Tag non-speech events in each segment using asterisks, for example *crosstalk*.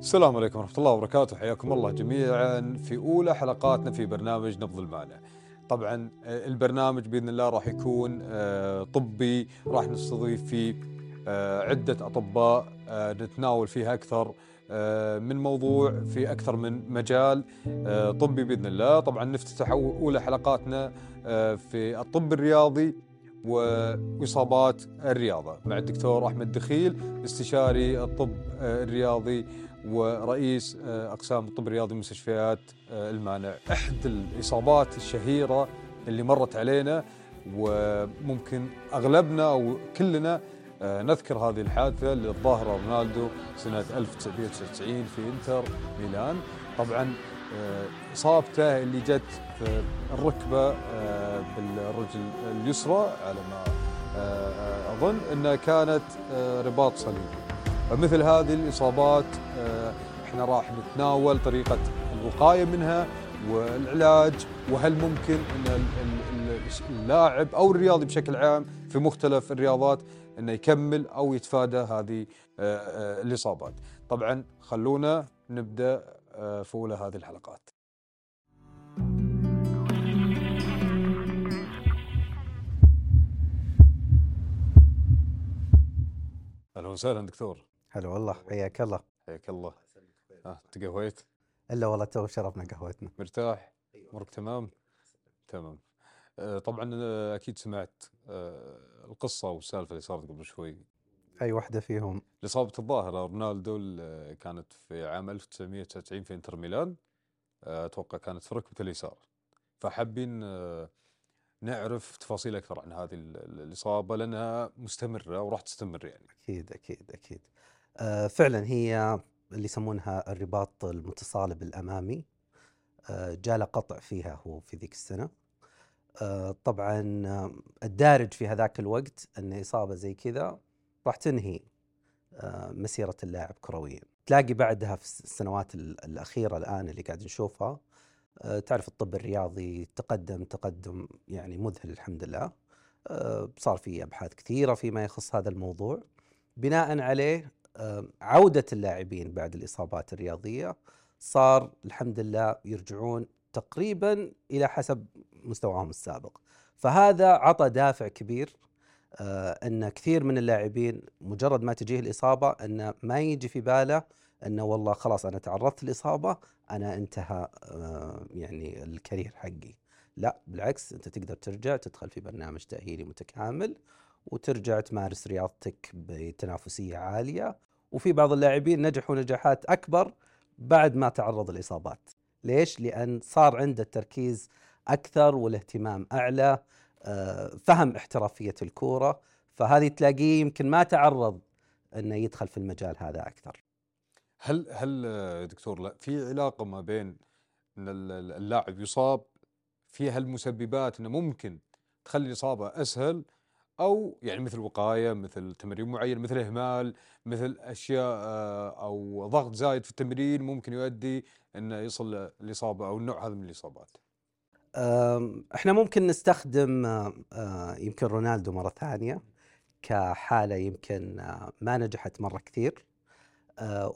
السلام عليكم ورحمة الله وبركاته. حياكم الله جميعا في أولى حلقاتنا في برنامج نبض المانع. طبعا آه، البرنامج بإذن الله راح يكون آه، طبي راح نستضيف فيه آه، عدة أطباء نتناول فيها أكثر من موضوع في أكثر من مجال طبي بإذن الله. طبعا نفتتح أولى حلقاتنا في الطب الرياضي وإصابات الرياضة. مع الدكتور أحمد دخيل استشاري الطب الرياضي ورئيس آه، أقسام الطب الرياضي مستشفيات آه، المانع. أحد الإصابات الشهيرة اللي مرت علينا وممكن أغلبنا أو كلنا آه، نذكر هذه الحادثة اللي الظاهره رونالدو سنة 1999 في إنتر ميلان. طبعا إصابته اللي جت في الركبة بالرجل اليسرى على ما أظن إنها كانت رباط صليبي. فمثل هذه الإصابات إحنا راح نتناول طريقة الوقاية منها والعلاج وهل ممكن إن اللاعب أو الرياضي بشكل عام في مختلف الرياضات إنه يكمل أو يتفادى هذه آه، آه، الإصابات. طبعا خلونا نبدأ في اولى هذه الحلقات. أهلا وسهلا دكتور. هلا والله حياك الله حياك الله. آه تقهويت؟ إلا والله تو شربنا قهوتنا. مرتاح؟ أمورك تمام؟ تمام. آه طبعا آه، أكيد سمعت آه القصة والسالفة اللي صارت قبل شوي. أي واحدة فيهم؟ اصابه الظاهرة رونالدو كانت في عام 1999 في انتر ميلان. آه، أتوقع كانت في ركبة اليسار. فحابين آه، نعرف تفاصيل أكثر عن هذه الإصابة لأنها مستمرة وراح تستمر يعني. أكيد أكيد أكيد. آه، فعلا هي اللي يسمونها الرباط المتصالب الأمامي. آه، جاء قطع فيها هو في ذيك السنة. آه، طبعا الدارج في هذاك الوقت إن إصابة زي كذا راح تنهي مسيرة اللاعب كرويا. تلاقي بعدها في السنوات الأخيرة الآن اللي قاعد نشوفها تعرف الطب الرياضي تقدم تقدم يعني مذهل الحمد لله. صار في أبحاث كثيرة فيما يخص هذا الموضوع. بناء عليه عودة اللاعبين بعد الإصابات الرياضية صار الحمد لله يرجعون تقريبا إلى حسب مستواهم السابق. فهذا عطى دافع كبير آه، أن كثير من اللاعبين مجرد ما تجيه الإصابة أن ما يجي في باله أنه والله خلاص أنا تعرضت للإصابة أنا انتهى يعني الكارير حقي. لا بالعكس أنت تقدر ترجع تدخل في برنامج تأهيلي متكامل وترجع تمارس رياضتك بتنافسية عالية. وفي بعض اللاعبين نجحوا نجاحات أكبر بعد ما تعرض الاصابات ليش؟ لأن صار عنده التركيز أكثر والاهتمام أعلى آه، فهم احترافية الكورة. فهذه تلاقيه يمكن ما تعرض إنه يدخل في المجال هذا أكثر. هل هل دكتور لا في علاقة ما بين إن اللاعب يصاب في هالمسببات إنه ممكن تخلي الإصابة أسهل أو يعني مثل وقاية مثل تمرين معين مثل إهمال مثل أشياء آه، أو ضغط زايد في التمرين ممكن يؤدي انه يصل الاصابه أو النوع هذا من الإصابات. إحنا ممكن نستخدم آه، يمكن رونالدو مرة ثانية كحالة يمكن آه، ما نجحت مرة كثير.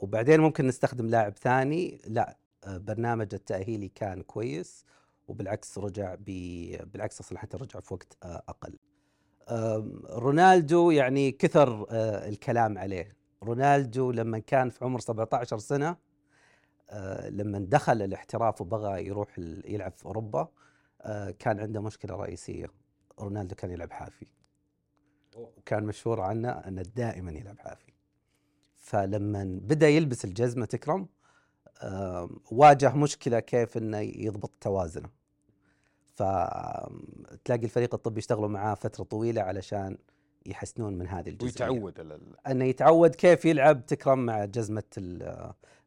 وبعدين ممكن نستخدم لاعب ثاني. لا برنامج التأهيلي كان كويس وبالعكس رجع بالعكس أصلا حتى رجع في وقت أقل. رونالدو يعني كثر آه، الكلام عليه. رونالدو لما كان في عمر 17 سنة آه، لما دخل الاحتراف وبغى يروح يلعب في أوروبا آه، كان عنده مشكلة رئيسية. رونالدو كان يلعب حافي. وكان مشهور عنه أنه دائما يلعب حافي. فلما بدأ يلبس الجزمة تكرم واجه مشكلة كيف أنه يضبط توازنه. فتلاقي الفريق الطبي يشتغلوا معاه فترة طويلة علشان يحسنون من هذه الجزئية. ويتعود أنه يتعود كيف يلعب تكرم مع جزمة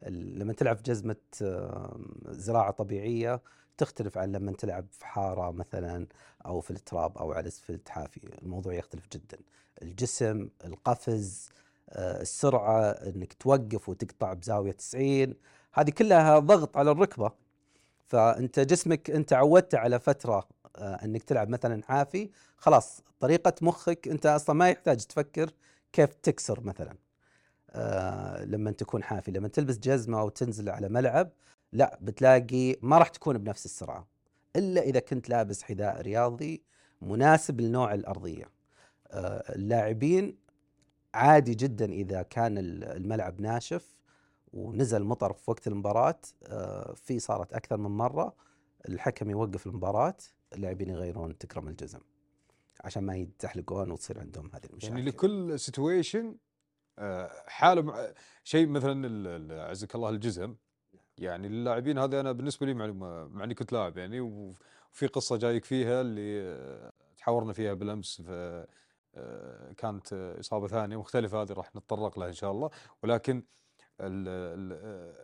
لما تلعب في جزمه زراعة طبيعية تختلف عن لما تلعب في حارة مثلا أو في التراب أو على أسفلت حافي. الموضوع يختلف جدا. الجسم القفز آه، السرعة إنك توقف وتقطع بزاوية 90 هذه كلها ضغط على الركبة. فأنت جسمك أنت عودت على فترة آه، إنك تلعب مثلا حافي خلاص طريقة مخك أنت أصلا ما يحتاج تفكر كيف تكسر مثلا. آه لما تكون حافي لما تلبس جزمة أو تنزل على ملعب لا بتلاقي ما راح تكون بنفس السرعة إلا إذا كنت لابس حذاء رياضي مناسب لنوع الأرضية. آه اللاعبين عادي جدا إذا كان الملعب ناشف ونزل مطر في وقت المباراة آه في صارت أكثر من مرة الحكم يوقف المباراة اللاعبين يغيرون تكرم الجزم عشان ما يتحلقون وتصير عندهم هذه المشاكل. يعني لكل سيتويشن حاله مع شيء مثلا عزك الله الجزم. يعني للاعبين هذا أنا بالنسبة لي معلومة مع إني كنت لاعب يعني وفي قصة جايك فيها اللي تحاورنا فيها بالأمس كانت إصابة ثانية مختلفة هذه راح نتطرق لها إن شاء الله. ولكن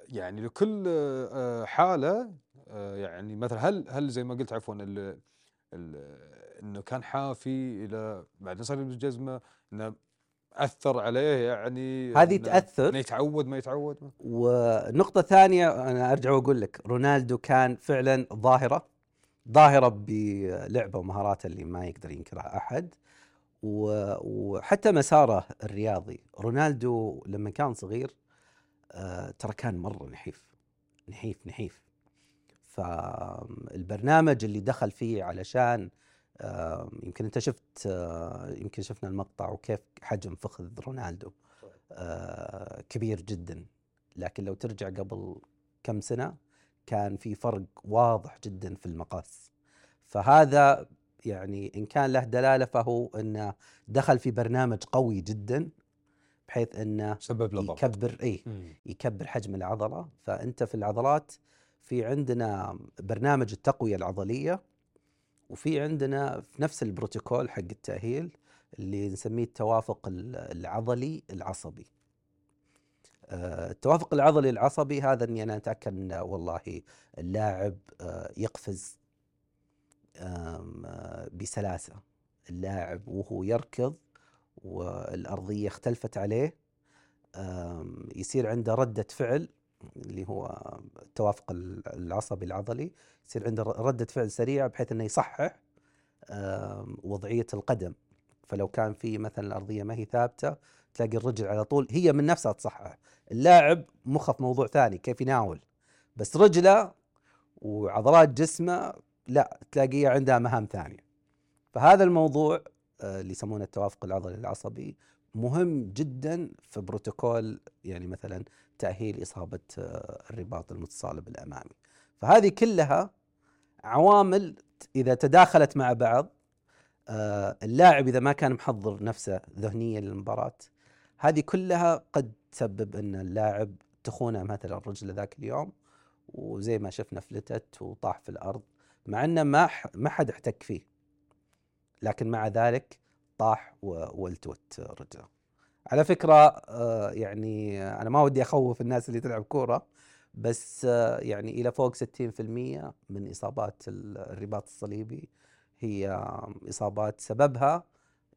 يعني لكل حالة يعني مثلا هل هل زي ما قلت عفوا إنه كان حافي إلى بعدين صار يلبس جزمة إنه أثر عليه يعني هذه تأثر؟ إنه يتعود ما يتعود. ونقطة ثانية أنا أرجع وأقول لك رونالدو كان فعلا ظاهرة ظاهرة بلعبه ومهاراته اللي ما يقدر ينكرها أحد وحتى مساره الرياضي. رونالدو لما كان صغير آه، ترى كان مرة نحيف نحيف نحيف. فالبرنامج اللي دخل فيه علشان يمكن انت شفت آه، يمكن شفنا المقطع وكيف حجم فخذ رونالدو آه، كبير جدا. لكن لو ترجع قبل كم سنة كان في فرق واضح جدا في المقاس. فهذا يعني إن كان له دلالة فهو إنه دخل في برنامج قوي جدا. بحيث إنه سبب له يكبر إي يكبر حجم العضلة. فأنت في العضلات في عندنا برنامج التقوية العضلية وفي عندنا في نفس البروتوكول حق التأهيل اللي نسميه التوافق العضلي العصبي. آه، التوافق العضلي العصبي هذا إني أنا أتأكد ان والله اللاعب آه، يقفز آه، بسلاسة. اللاعب وهو يركض والأرضية اختلفت عليه يصير عنده ردة فعل اللي هو التوافق العصبي العضلي يصير عنده ردة فعل سريعة بحيث إنه يصحح وضعية القدم. فلو كان في مثلا الأرضية ما هي ثابتة تلاقي الرجل على طول هي من نفسها تصحح. اللاعب مخه في موضوع ثاني كيف يناول؟ بس رجله وعضلات جسمه لا تلاقيه عندها مهام ثانية. فهذا الموضوع اللي يسمونه التوافق العضلي العصبي مهم جدا في بروتوكول يعني مثلا تأهيل إصابة آه، الرباط المتصالب الأمامي. فهذه كلها عوامل إذا تداخلت مع بعض آه، اللاعب إذا ما كان محضر نفسه ذهنيا للمباراة هذه كلها قد تسبب أن اللاعب تخونه مثلا رجله ذاك اليوم وزي ما شفنا فلتت وطاح في الأرض مع أنه ما ما حد احتك فيه. لكن مع ذلك طاح والتوت رجله على فكرة آه، يعني أنا ما ودي أخوف الناس اللي تلعب كورة بس آه، يعني إلى فوق 60% من إصابات الرباط الصليبي هي إصابات سببها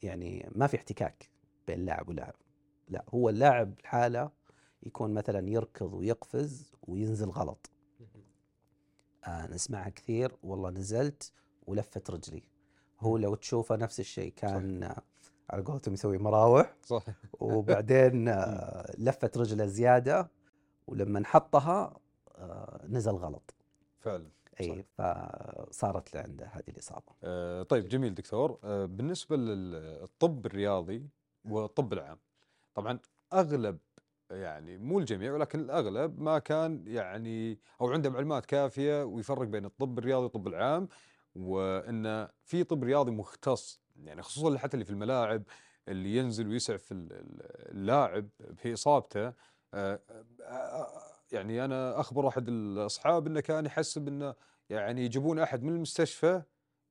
يعني ما في احتكاك بين لاعب ولاعب. لا هو اللاعب الحالة يكون مثلا يركض ويقفز وينزل غلط. آه نسمعها كثير والله نزلت ولفت رجلي. هو لو تشوفه نفس الشيء كان صح. على قولتهم يسوي مراوح. صح. وبعدين *laughs* آه، لفت رجله زيادة ولما نحطها آه، نزل غلط. فعلا اي فصارت عنده هذه الإصابة. آه طيب جميل دكتور. آه بالنسبة للطب الرياضي والطب العام طبعا أغلب يعني مو الجميع ولكن الأغلب ما كان يعني أو عنده معلومات كافية ويفرق بين الطب الرياضي والطب العام وإن في طب رياضي مختص يعني خصوصا حتى اللي في الملاعب اللي ينزل ويسعف اللاعب في إصابته آه، آه، يعني أنا أخبر أحد الأصحاب إنه كان يحسب إنه يعني يجيبون أحد من المستشفى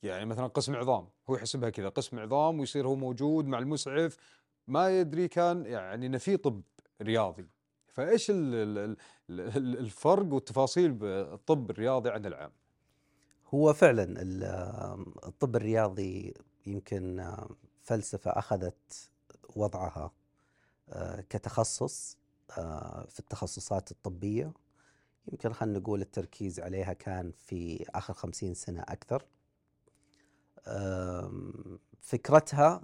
يعني مثلا قسم عظام هو يحسبها كذا قسم عظام ويصير هو موجود مع المسعف ما يدري كان يعني إنه في طب رياضي فإيش الفرق والتفاصيل بالطب الرياضي عن العام؟ هو فعلا الطب الرياضي يمكن فلسفة أخذت وضعها آه، كتخصص آه، في التخصصات الطبية. يمكن خلينا نقول التركيز عليها كان في آخر خمسين سنة أكثر. فكرتها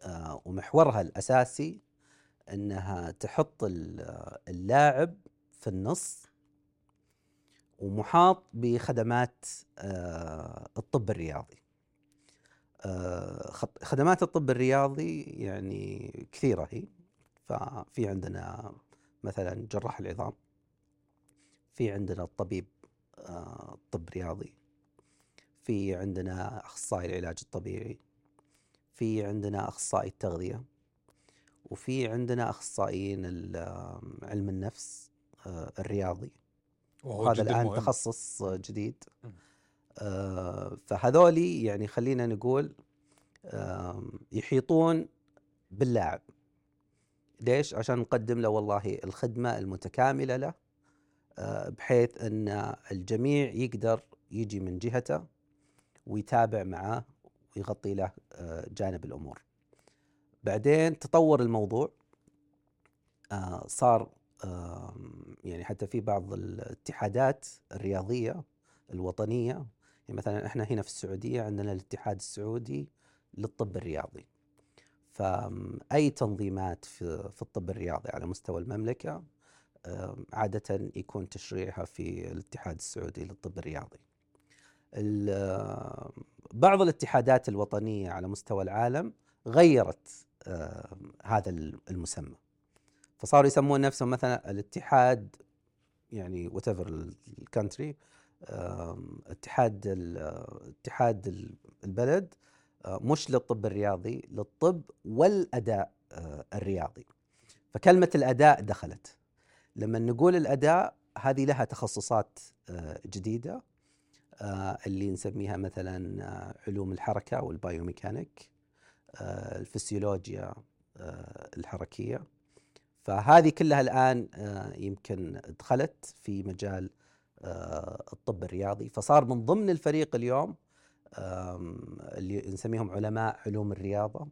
آه، ومحورها الأساسي إنها تحط ال- اللاعب في النص ومحاط بخدمات آه، الطب الرياضي. آه، خدمات الطب الرياضي يعني كثيرة هي ففي عندنا مثلا جراح العظام في عندنا الطبيب آه، طب رياضي في عندنا أخصائي العلاج الطبيعي في عندنا أخصائي التغذية وفي عندنا أخصائيين ال- علم النفس الرياضي وهذا الآن مهم. تخصص جديد. آه، فهذولي يعني خلينا نقول يحيطون باللاعب ليش؟ عشان نقدم له والله الخدمة المتكاملة له آه، بحيث أن الجميع يقدر يجي من جهته ويتابع معاه ويغطي له آه، جانب الأمور بعدين تطور الموضوع صار يعني حتى في بعض الاتحادات الرياضية الوطنية يعني مثلا إحنا هنا في السعودية عندنا الاتحاد السعودي للطب الرياضي. فأي تنظيمات في, في الطب الرياضي على مستوى المملكة آم، عادة يكون تشريعها في الاتحاد السعودي للطب الرياضي. بعض الاتحادات الوطنية على مستوى العالم غيرت هذا المسمى. فصاروا يسمون نفسهم مثلا الاتحاد يعني whatever ال country اتحاد اتحاد ال- البلد آه، مش للطب الرياضي للطب والأداء آه، الرياضي. فكلمة الأداء دخلت. لما نقول الأداء هذه لها تخصصات آه، جديدة اللي نسميها مثلا علوم الحركة والبايوميكانيك الفسيولوجيا الحركية. فهذه كلها الآن آه، يمكن دخلت في مجال آه، الطب الرياضي. فصار من ضمن الفريق اليوم اللي نسميهم علماء علوم الرياضة.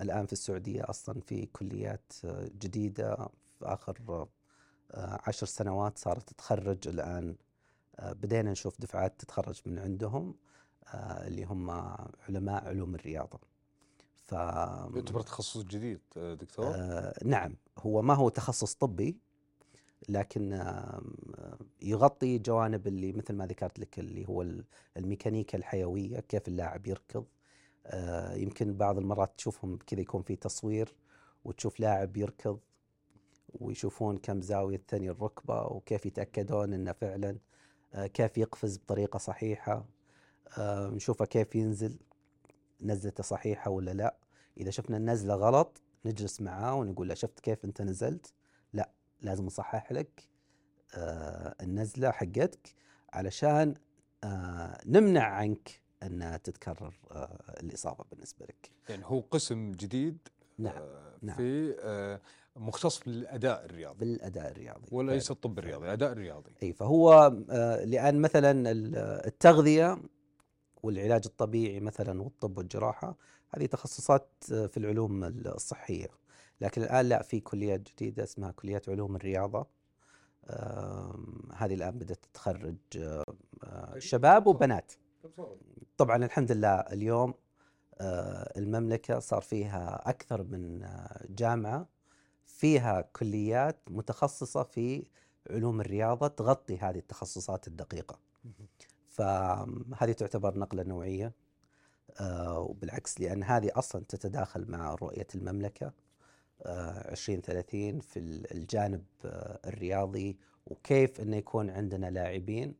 الآن في السعودية أصلا في كليات آه، جديدة. في آخر عشر سنوات صارت تتخرج الآن بدينا نشوف دفعات تتخرج من عندهم اللي هم علماء علوم الرياضة. ف يعتبر تخصص جديد آه، دكتور؟ آه نعم. هو ما هو تخصص طبي لكن آه يغطي جوانب اللي مثل ما ذكرت لك اللي هو ال- الميكانيكا الحيوية كيف اللاعب يركض. آه يمكن بعض المرات تشوفهم كذا يكون في تصوير وتشوف لاعب يركض ويشوفون كم زاوية ثاني الركبة وكيف يتأكدون إنه فعلا آه كيف يقفز بطريقة صحيحة. آه نشوفه كيف ينزل. نزلته صحيحة ولا لا؟ إذا شفنا النزلة غلط نجلس معاه ونقول له شفت كيف أنت نزلت؟ لا لازم نصحح لك آه النزلة حقتك علشان آه نمنع عنك أن تتكرر آه الإصابة بالنسبة لك. يعني هو قسم جديد نعم آه، نعم. في آه، مختص بالأداء الرياضي. بالأداء الرياضي. وليس. الطب الرياضي الاداء الرياضي. أي فهو آه، لأن مثلا ال- التغذية والعلاج الطبيعي مثلا والطب والجراحة هذه تخصصات آه، في العلوم الصحية. لكن الآن لا في كليات جديدة اسمها كليات علوم الرياضة. هذه الآن بدأت تخرج آه، آه، شباب وبنات. طبعا الحمد لله اليوم المملكة صار فيها أكثر من جامعة فيها كليات متخصصة في علوم الرياضة تغطي هذه التخصصات الدقيقة. فهذه تعتبر نقلة نوعية آه، وبالعكس لأن هذه أصلا تتداخل مع رؤية المملكة آه، 2030 في ال- الجانب آه، الرياضي وكيف إنه يكون عندنا لاعبين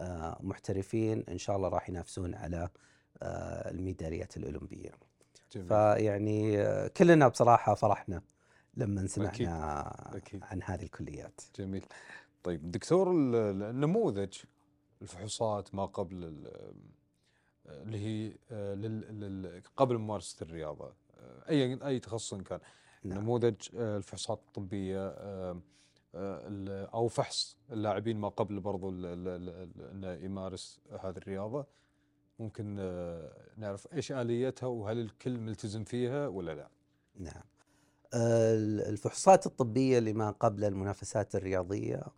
آه، محترفين إن شاء الله راح ينافسون على آه، الميداليات الأولمبية. جميل فيعني آه، كلنا بصراحة فرحنا لما أكيد، سمعنا أكيد. عن هذه الكليات. جميل طيب دكتور ال- ال- النموذج الفحوصات ما قبل ال- اللي هي آه، قبل ممارسة الرياضة آه، أي أي تخصص كان نعم. نموذج آه، الفحوصات الطبية آه، آه، ال- أو فحص اللاعبين ما قبل برضو إنه يمارس هذه الرياضة ممكن آه، نعرف إيش آليتها وهل الكل ملتزم فيها ولا لا؟ نعم ال- الفحوصات الطبية لما قبل المنافسات الرياضية آم،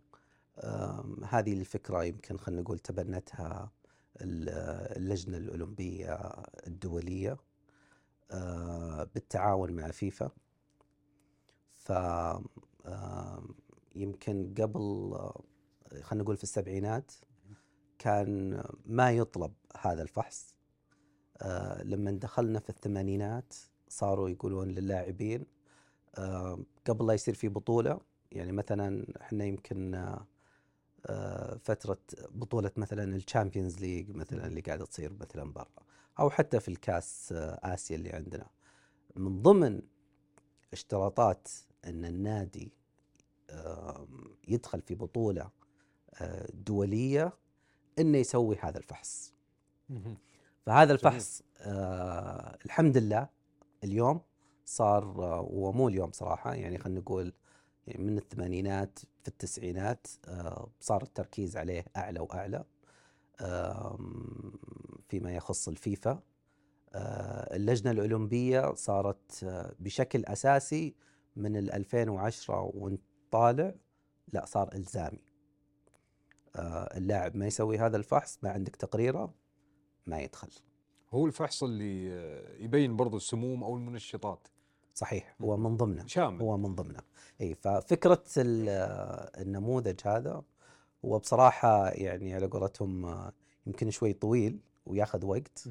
هذه الفكرة يمكن خلينا نقول تبنتها ال- اللجنة الأولمبية الدولية آه، بالتعاون مع فيفا. ف يمكن قبل آه، خلينا نقول في السبعينات كان ما يطلب هذا الفحص. آه، لما دخلنا في الثمانينات صاروا يقولون للاعبين آه، قبل لا يصير في بطولة يعني مثلا إحنا يمكن آه، فترة بطولة مثلا ال Champions League مثلا اللي قاعدة تصير مثلا برا أو حتى في الكاس آه، آسيا اللي عندنا. من ضمن اشتراطات أن النادي يدخل في بطولة آه، دولية أنه يسوي هذا الفحص. فهذا الفحص الحمد لله اليوم صار ومو اليوم صراحة يعني خلينا نقول من الثمانينات في التسعينات آه صار التركيز عليه أعلى وأعلى آم، فيما يخص الفيفا. آه اللجنة الأولمبية صارت آه بشكل أساسي من ال 2010 وانت طالع لا صار إلزامي. آه اللاعب ما يسوي هذا الفحص ما عندك تقريره ما يدخل. هو الفحص اللي يبين برضو السموم أو المنشطات. صحيح هو من ضمنه شامل. هو من ضمنه. إي ففكرة ال- النموذج هذا هو بصراحة يعني على قولتهم يمكن شوي طويل وياخذ وقت.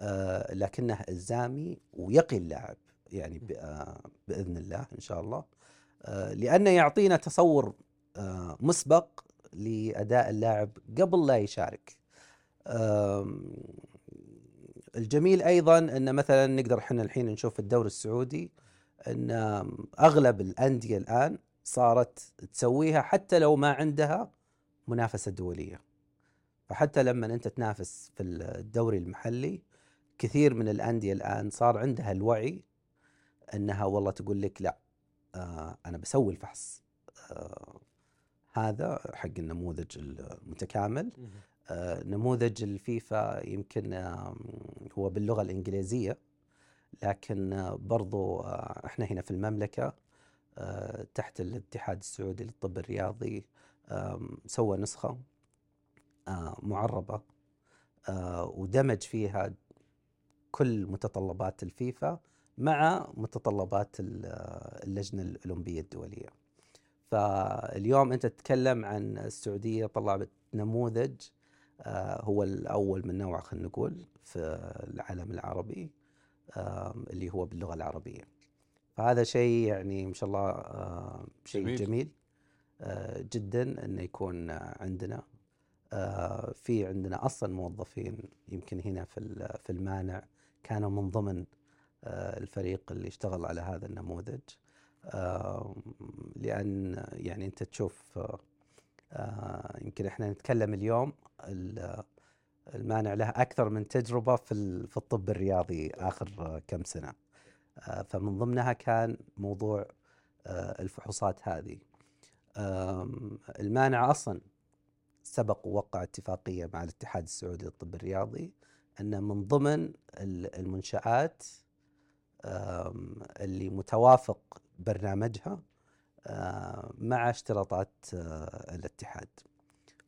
آه، لكنه إلزامي ويقي اللاعب يعني آه، بإذن الله إن شاء الله آه، لأنه يعطينا تصور آه، مسبق لأداء اللاعب قبل لا يشارك. الجميل أيضا إن مثلا نقدر إحنا الحين نشوف الدوري السعودي إن أغلب الأندية الآن صارت تسويها حتى لو ما عندها منافسة دولية. فحتى لما أنت تنافس في الدوري المحلي كثير من الأندية الآن صار عندها الوعي إنها والله تقول لك لا آه أنا بسوي الفحص آه هذا حق النموذج المتكامل. نموذج الفيفا يمكن هو باللغة الإنجليزية لكن آه، برضو آه، إحنا هنا في المملكة آه، تحت الاتحاد السعودي للطب الرياضي سوى نسخة آه، معربة آه، ودمج فيها كل متطلبات الفيفا مع متطلبات ال- آه، اللجنة الأولمبية الدولية. فاليوم أنت تتكلم عن السعودية طلعت نموذج آه، هو الأول من نوعه خلينا نقول في العالم العربي اللي هو باللغة العربية. فهذا شيء يعني ما شاء الله آه، شيء جميل. جميل آه، جدا إنه يكون آه، عندنا. آه، في عندنا أصلا موظفين يمكن هنا في في المانع كانوا من ضمن آه، الفريق اللي اشتغل على هذا النموذج. آه، لأن يعني أنت تشوف آه، آه، يمكن إحنا نتكلم اليوم ال- المانع له أكثر من تجربة في في الطب الرياضي آخر آه، كم سنة. آه، فمن ضمنها كان موضوع آه، الفحوصات هذه. المانع أصلا سبق ووقع اتفاقية مع الاتحاد السعودي للطب الرياضي أن من ضمن ال- المنشآت اللي متوافق برنامجها آه، مع اشتراطات آه، الاتحاد.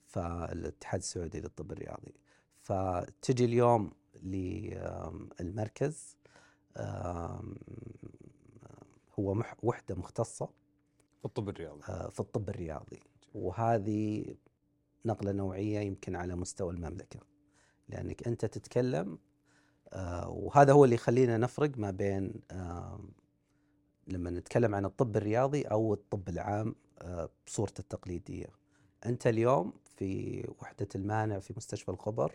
فالاتحاد السعودي للطب الرياضي. فتجي اليوم للمركز هو وحدة مختصة. في الطب الرياضي. آه، في الطب الرياضي. وهذه نقلة نوعية يمكن على مستوى المملكة. لأنك أنت تتكلم آه، وهذا هو اللي يخلينا نفرق ما بين لما نتكلم عن الطب الرياضي أو الطب العام آه، بصورته التقليدية. أنت اليوم في وحدة المانع في مستشفى الخبر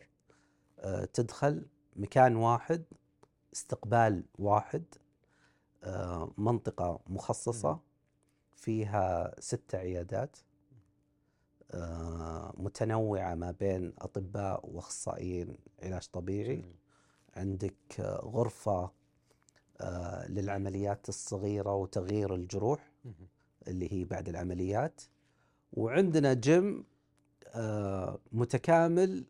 آه، تدخل مكان واحد استقبال واحد آه، منطقة مخصصة فيها ست عيادات متنوعة ما بين أطباء وأخصائيين علاج طبيعي. عندك غرفة آه، للعمليات الصغيرة وتغيير الجروح. اللي هي بعد العمليات. وعندنا جيم آه، متكامل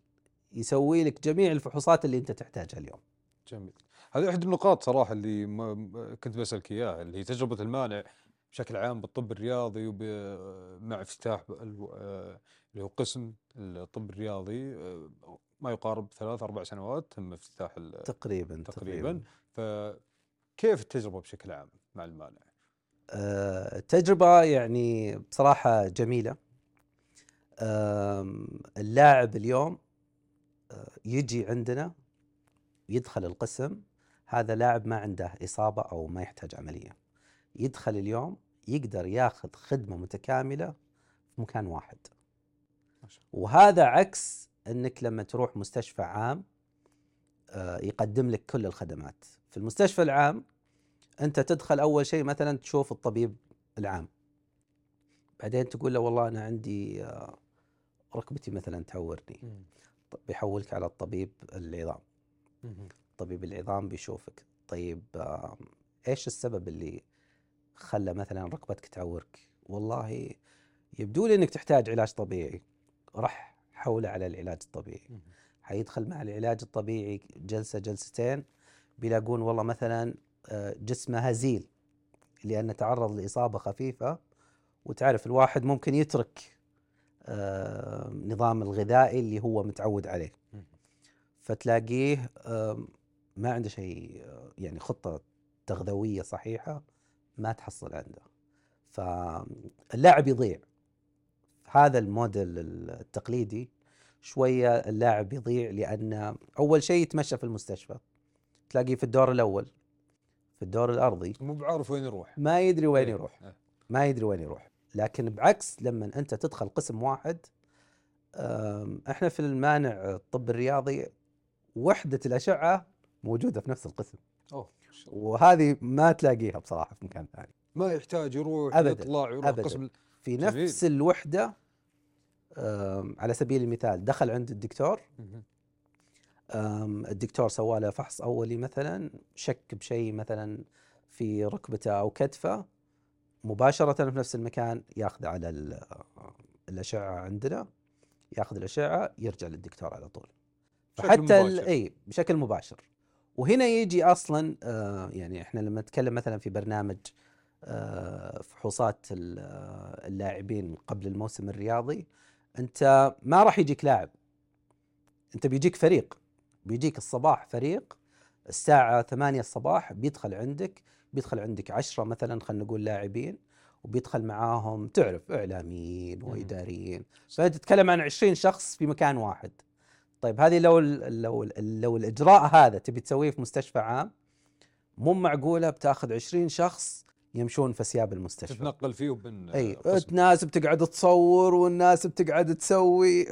يسوي لك جميع الفحوصات اللي انت تحتاجها اليوم. جميل. هذه احد النقاط صراحة اللي كنت بسألك إياها اللي هي تجربة المانع بشكل عام بالطب الرياضي ومع افتتاح آه، اللي هو قسم الطب الرياضي آه، ما يقارب ثلاث أربع سنوات تم افتتاح ال- تقريبا تقريبا. فكيف التجربة بشكل عام مع المانع؟ آه، تجربة يعني بصراحة جميلة. آم، اللاعب اليوم آه، يجي عندنا يدخل القسم هذا لاعب ما عنده إصابة أو ما يحتاج عملية. يدخل اليوم يقدر ياخذ خدمة متكاملة في مكان واحد. وهذا عكس إنك لما تروح مستشفى عام آه، يقدم لك كل الخدمات. في المستشفى العام أنت تدخل أول شيء مثلا تشوف الطبيب العام. بعدين تقول له والله أنا عندي آه، ركبتي مثلا تعورني بيحولك على الطبيب العظام. طبيب العظام بيشوفك. طيب إيش السبب اللي خلى مثلا ركبتك تعورك والله يبدو لي إنك تحتاج علاج طبيعي. راح حوله على العلاج الطبيعي. حيدخل مع العلاج الطبيعي جلسة جلستين بيلاقون والله مثلا جسمه هزيل لأنه تعرض لإصابة خفيفة وتعرف الواحد ممكن يترك آه، نظام الغذائي اللي هو متعود عليه. فتلاقيه ما عنده شيء آه، يعني خطة تغذوية صحيحة ما تحصل عنده. فاللاعب يضيع. هذا الموديل التقليدي. شوية اللاعب يضيع لأن أول شيء يتمشى في المستشفى. تلاقيه في الدور الأول. في الدور الأرضي مو بعارف وين يروح ما يدري وين إيه. يروح آه. ما يدري وين يروح لكن بعكس لما أنت تدخل قسم واحد إحنا في المانع الطب الرياضي وحدة الأشعة موجودة في نفس القسم. وهذه ما تلاقيها بصراحة في مكان ثاني ما يحتاج يروح أبداً. يطلع يروح أبداً. قسم في. نفس الوحدة أم، على سبيل المثال دخل عند الدكتور الدكتور سوى له فحص أولي مثلا شك بشيء مثلا في ركبته أو كتفه مباشرة في نفس المكان ياخذ على ال- الأشعة عندنا ياخذ الأشعة يرجع للدكتور على طول. مباشر. إي بشكل مباشر. وهنا يجي أصلا آه، يعني إحنا لما نتكلم مثلا في برنامج آه، فحوصات ال- اللاعبين قبل الموسم الرياضي أنت ما راح يجيك لاعب. أنت بيجيك فريق. بيجيك الصباح فريق الساعة 8 الصباح بيدخل عندك بيدخل عندك عشرة مثلا خلينا نقول لاعبين وبيدخل معاهم تعرف إعلاميين. وإداريين فتتكلم عن 20 شخص في مكان واحد طيب هذه لو ال لو ال لو الإجراء هذا تبي تسويه في مستشفى عام مو معقولة بتأخذ 20 شخص يمشون في اسياب المستشفى تتنقل فيه وبين إي. الناس بتقعد تصور والناس بتقعد تسوي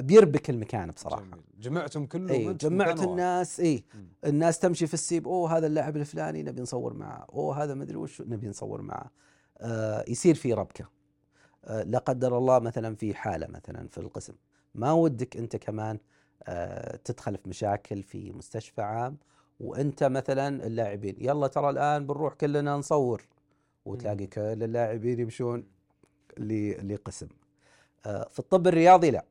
بيربك المكان بصراحة جميل. جمعتم اي أنت في جمعت. الناس اي. الناس تمشي في السيب أوه هذا اللاعب الفلاني نبي نصور معه أوه هذا مدري وش نبي نصور معه آه يصير في ربكة آه لا قدر الله مثلا في حالة مثلا في القسم ما ودك أنت كمان آه تدخل في مشاكل في مستشفى عام وأنت مثلا اللاعبين يلا ترى الآن بنروح كلنا نصور وتلاقي. كل اللاعبين يمشون لقسم آه في الطب الرياضي لا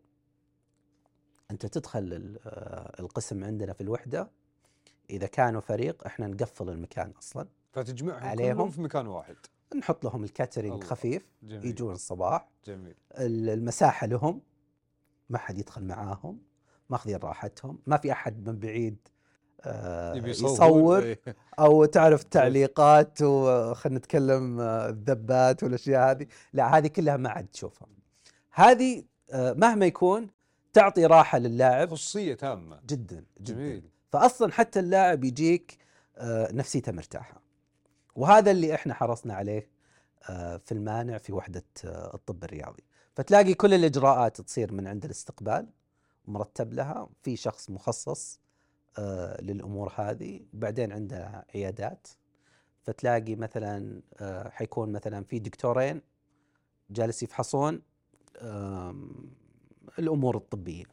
أنت تدخل آه، القسم عندنا في الوحدة. إذا كانوا فريق إحنا نقفل المكان أصلا. فتجمعهم عليهم. كلهم في مكان واحد. نحط لهم الكاترينج. خفيف. جميل. يجون الصباح. جميل. ال- المساحة لهم. ما حد يدخل معاهم. ماخذين راحتهم. ما في أحد من بعيد آه يصور. إيه. أو تعرف تعليقات وخلينا نتكلم آه، الذبات والأشياء هذه. لا هذه كلها ما عاد تشوفها هذه آه، مهما يكون تعطي راحة للاعب خصوصية تامه جدا جدا. جميل. فاصلا حتى اللاعب يجيك آه، نفسيته مرتاحة. وهذا اللي إحنا حرصنا عليه آه، في المانع في وحدة آه، الطب الرياضي. فتلاقي كل الإجراءات تصير من عند الاستقبال مرتب لها. في شخص مخصص للأمور هذه. بعدين عندنا عيادات. فتلاقي مثلا حيكون مثلا في دكتورين جالس يفحصون الأمور الطبية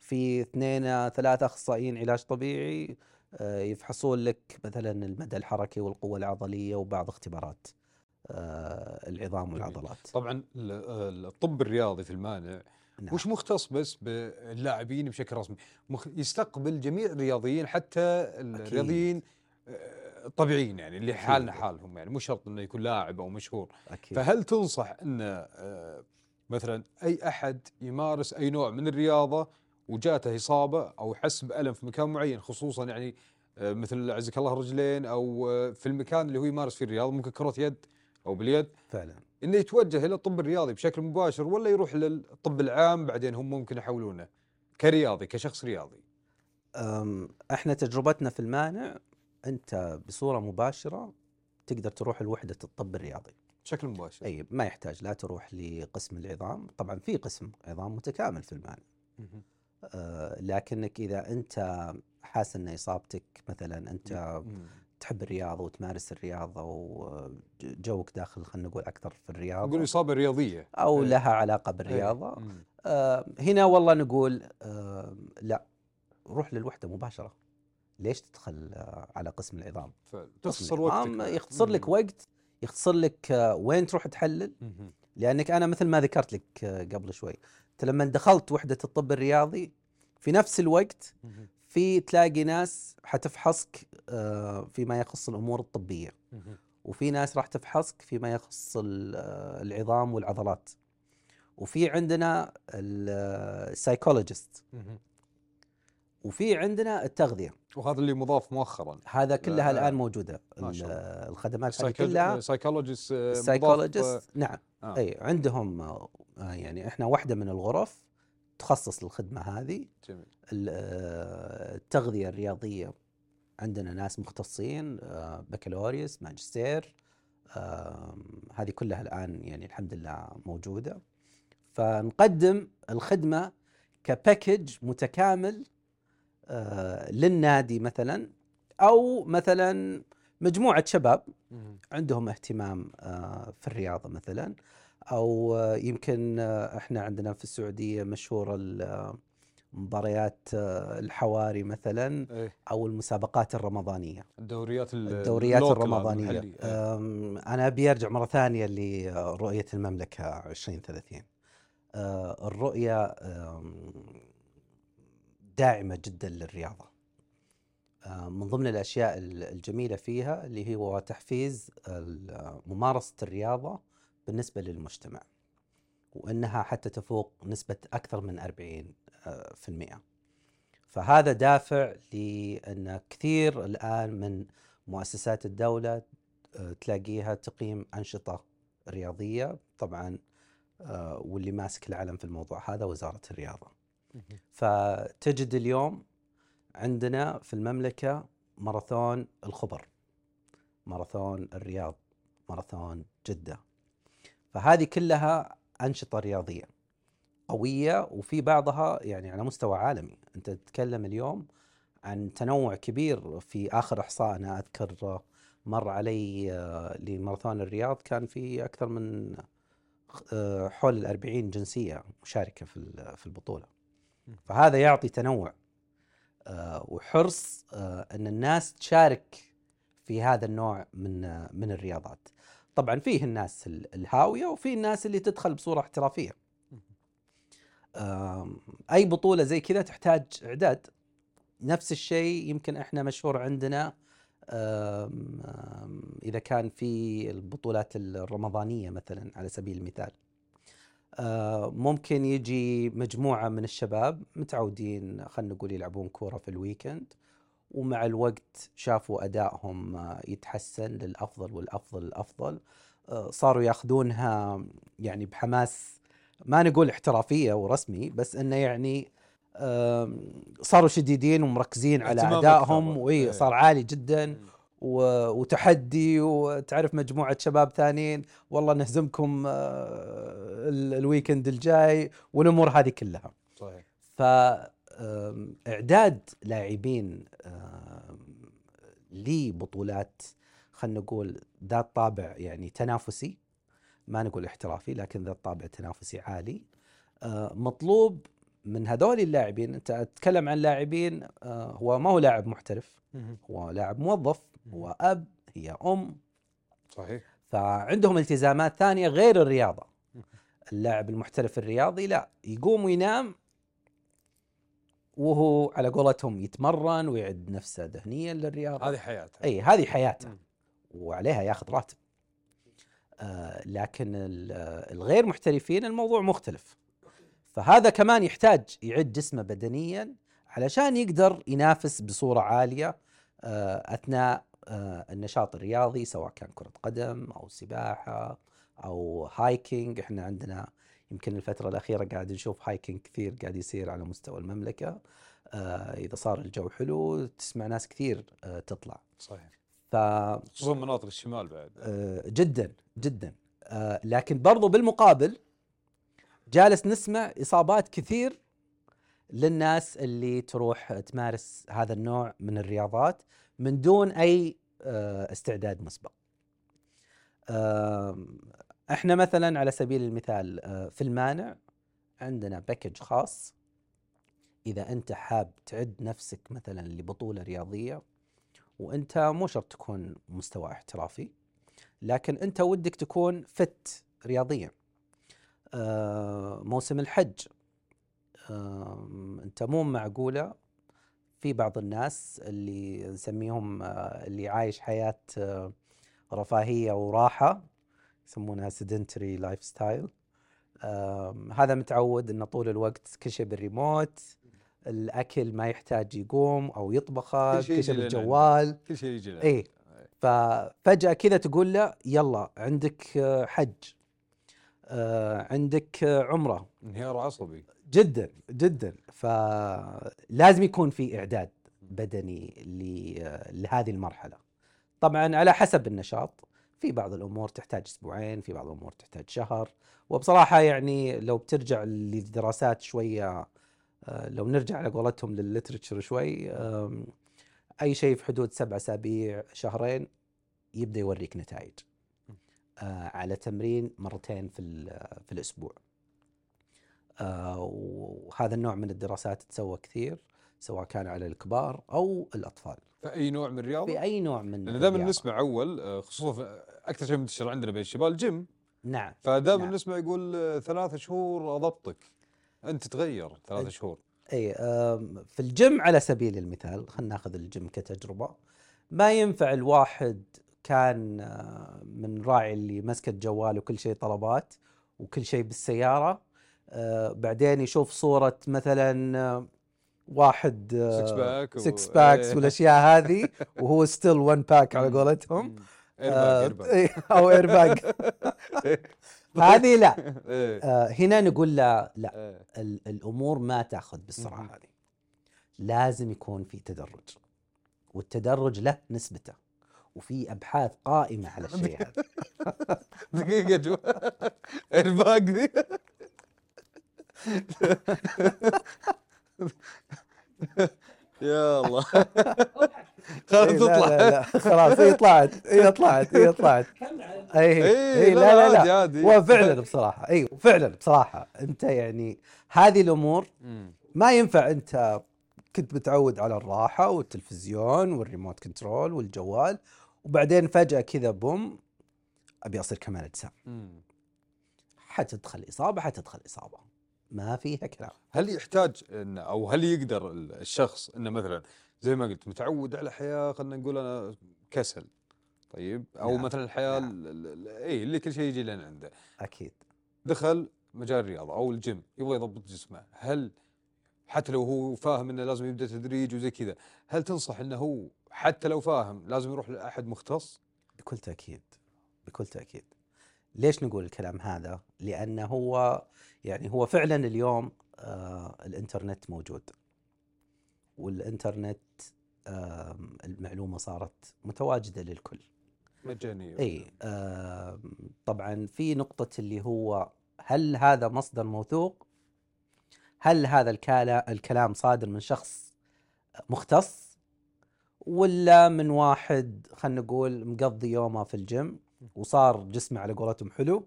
في اثنين ثلاثة أخصائيين علاج طبيعي آه، يفحصون لك مثلا المدى الحركي والقوة العضلية وبعض اختبارات آه، العظام. والعضلات طبعا ال- الطب الرياضي في المانع نعم. مش مختص بس باللاعبين بشكل رسمي. يستقبل جميع الرياضيين حتى الرياضيين آه، الطبيعيين يعني اللي أكيد. حالنا حالهم يعني مو شرط إنه يكون لاعب أو مشهور أكيد فهل تنصح إن آه، مثلا أي أحد يمارس أي نوع من الرياضة وجاته إصابة أو حس بالم في مكان معين خصوصا يعني آه، مثل عزك الله رجلين أو آه، في المكان اللي هو يمارس فيه الرياضة ممكن كرة يد أو باليد. فعلا. إنه يتوجه إلى الطب الرياضي بشكل مباشر ولا يروح للطب العام بعدين هم ممكن يحولونه كرياضي كشخص رياضي. إحنا تجربتنا في المانع أنت بصورة مباشرة تقدر تروح لوحدة الطب الرياضي. بشكل مباشر أي ما يحتاج لا تروح لقسم العظام طبعا في قسم عظام متكامل في مهم. أه، لكنك إذا أنت حاسس إن إصابتك مثلا أنت. تحب الرياضة وتمارس الرياضة وجوك داخل خلينا نقول أكثر في نقول الرياضه إصابة رياضية أو إيه. لها علاقة بالرياضة إيه. مم. آه، هنا والله نقول آه، لا روح للوحدة مباشرة ليش تدخل آه، على قسم العظام تختصر العظام وقتك يختصر لك. وقت يختصر لك آه، وين تروح تحلل. لأنك أنا مثل ما ذكرت لك آه، قبل شوي أنت لما دخلت وحدة الطب الرياضي في نفس الوقت. في تلاقي ناس حتفحصك آه، فيما يخص الأمور الطبية. وفي ناس راح تفحصك فيما يخص ال- العظام والعضلات وفي عندنا السايكولوجيست. وفي عندنا التغذية. وهذا اللي مضاف مؤخرا. هذا كلها لا، الان موجودة. ما شاء ال- الله. الخدمات هذه كلها psychologist ال psychologist نعم. آه. أي عندهم آه، يعني إحنا واحدة من الغرف تخصص للخدمه هذه. جميل. ال- آه، التغذية الرياضية عندنا ناس مختصين آه، بكالوريوس ماجستير هذه كلها الآن يعني الحمد لله موجودة. فنقدم الخدمة كباكج متكامل آه، للنادي مثلا أو مثلا مجموعة شباب. عندهم اهتمام آه، في الرياضة مثلا أو آه، يمكن آه، إحنا عندنا في السعودية مشهورة مباريات آه، الحواري مثلا إيه أو المسابقات الرمضانية الدوريات ال- الدوريات الرمضانية. إيه. أنا أبي أرجع مرة ثانية لرؤيه المملكة 2030 أه، الرؤية داعمة جدا للرياضة أه، من ضمن الأشياء ال- الجميلة فيها اللي هو تحفيز ممارسة الرياضة بالنسبة للمجتمع وإنها حتى تفوق نسبة أكثر من 40 أه، في المئة فهذا دافع لأن كثير الآن من مؤسسات الدولة أه، تلاقيها تقيم أنشطة رياضية طبعا واللي ماسك العلم في الموضوع هذا وزارة الرياضة. فتجد اليوم عندنا في المملكة ماراثون الخبر ماراثون الرياض ماراثون جدة. فهذه كلها أنشطة رياضية قوية وفي بعضها يعني على مستوى عالمي. أنت تتكلم اليوم عن تنوع كبير في آخر إحصاء. أنا أذكر مر علي آه، لماراثون الرياض كان في أكثر من آه، حول الأربعين جنسية مشاركة في ال- في البطولة. فهذا يعطي تنوع آه، وحرص آه، إن الناس تشارك في هذا النوع من آه، من الرياضات. طبعا فيه الناس ال- الهاوية وفي الناس اللي تدخل بصورة احترافية. أي بطولة زي كذا تحتاج إعداد. نفس الشيء يمكن إحنا مشهور عندنا إذا كان في البطولات الرمضانية مثلا على سبيل المثال. آه، ممكن يجي مجموعة من الشباب متعودين خلينا نقول يلعبون كورة في الويكند ومع الوقت شافوا أدائهم آه، يتحسن للأفضل والأفضل الأفضل آه، صاروا ياخذونها يعني بحماس ما نقول احترافية ورسمي بس إنه يعني صاروا شديدين ومركزين على أكثر. وي إيه. عالي جدا و- وتحدي وتعرف مجموعة شباب ثانيين والله نهزمكم آه، ال- ال weekend الجاي والأمور هذه كلها. صحيح. فاعداد لاعبين لبطولات خلينا نقول ذات طابع يعني تنافسي ما نقول احترافي لكن ذات طابع تنافسي عالي. آه، مطلوب من هذول اللاعبين أنت تتكلم عن لاعبين آه، هو ما هو لاعب محترف. هو لاعب موظف هو أب هي أم. صحيح. فعندهم التزامات ثانية غير الرياضة. اللاعب المحترف الرياضي لا يقوم وينام وهو على قولتهم يتمرن ويعد نفسه ذهنيا للرياضة. هذه حياتها إي هذه حياته. وعليها ياخذ راتب. آه لكن ال- الغير محترفين الموضوع مختلف. فهذا كمان يحتاج يعد جسمه بدنيا علشان يقدر ينافس بصورة عالية آه، أثناء النشاط الرياضي سواء كان كرة قدم أو سباحة أو hiking. إحنا عندنا يمكن الفترة الأخيرة قاعد نشوف hiking كثير قاعد يصير على مستوى المملكة. آه، إذا صار الجو حلو تسمع ناس كثير آه، تطلع. صحيح. ف خصوصا مناطق الشمال بعد. آه، جدا جدا. آه، لكن برضو بالمقابل جالس نسمع إصابات كثير للناس اللي تروح تمارس هذا النوع من الرياضات. من دون أي آه، استعداد مسبق. إحنا مثلا على سبيل المثال آه، في المانع عندنا باكج خاص. إذا أنت حاب تعد نفسك مثلا لبطولة رياضية وأنت مو شرط تكون مستوى احترافي لكن أنت ودك تكون fit رياضيا. آه، موسم الحج. أنت مو معقولة في بعض الناس اللي نسميهم آه، اللي عايش حياة آه، رفاهية وراحة يسمونها sedentary lifestyle هذا متعود إنه طول الوقت كل شيء بالريموت الأكل ما يحتاج يقوم أو يطبخه كل شيء بالجوال. كل شيء يجي لنا. إيه. ففجأة كذا تقول له يلا عندك آه، حج عندك عمرة. انهيار عصبي. جدا جدا. فلازم يكون في إعداد بدني لهذه المرحلة. طبعا على حسب النشاط. في بعض الأمور تحتاج أسبوعين في بعض الأمور تحتاج شهر. وبصراحة يعني لو بترجع للدراسات شوية آه، لو نرجع على قولتهم للل literature شوي أي شيء في حدود سبع أسابيع شهرين يبدأ يوريك نتائج. آه على تمرين مرتين في في الأسبوع. وهذا النوع من الدراسات تسوى كثير سواء كان على الكبار أو الأطفال. فاي نوع من الرياضة؟ في أي نوع من لأن دائما. نسمع أول آه، خصوصا في- أكثر شيء منتشر عندنا بين الشباب الجيم. نعم فدائما نعم. نسمع يقول آه، ثلاث شهور أضبطك. أنت تغير ثلاث شهور. إي في الجيم على سبيل المثال خلينا ناخذ الجيم كتجربة. ما ينفع الواحد كان آه، من راعي اللي مسكت جوال وكل شيء طلبات وكل شيء بالسيارة آه، بعدين يشوف صورة مثلا آه، واحد six pack و- 6 packs إيه. والأشياء هذه *laughs* وهو still 1 pack على قولتهم. آه، إيه، أو ايرباج *laughs* *laughs* هذه لا. آه، هنا نقول لا لا. إيه. ال- الأمور ما تأخذ بالسرعه. هذه. لازم يكون في تدرج والتدرج له نسبته وفي أبحاث قائمة على الشيء هذا. دقيقة جو ايرباك ذي يا الله. *laughs* خلاص إيه، لا تطلع لا خلاص هي طلعت هي طلعت هي طلعت. اي إيه، اي لا، لا لا عادي، لا. عادي. هو فعلا بصراحة اي فعلا بصراحة أنت يعني هذه الأمور. ما ينفع أنت كنت متعود على الراحة والتلفزيون وال remote control والجوال وبعدين فجأة كذا boom أبي أصير كمال أجسام. حتدخل إصابة حتدخل إصابة. ما فيها كلام. هل يحتاج إن أو هل يقدر ال- الشخص إنه مثلا زي ما قلت متعود على حياة خلينا نقول أنا كسل طيب؟ أو نعم، مثلا الحياة نعم. اي اللي كل شيء يجي لنا عنده. أكيد. دخل مجال الرياضة أو الجيم يبغى يضبط جسمه. هل حتى لو هو فاهم إنه لازم يبدأ تدريج وزي كذا هل تنصح إنه هو حتى لو فاهم لازم يروح لأحد مختص؟ بكل تأكيد. بكل تأكيد. ليش نقول الكلام هذا؟ لأنه هو يعني هو فعلا اليوم آه الإنترنت موجود. والإنترنت آه المعلومة صارت متواجدة للكل. مجاني إي آه طبعا في نقطة اللي هو هل هذا مصدر موثوق؟ هل هذا الكلا- الكلام صادر من شخص مختص؟ ولا من واحد خلينا نقول مقضي يومه في الجيم؟ وصار جسمه على قولتهم حلو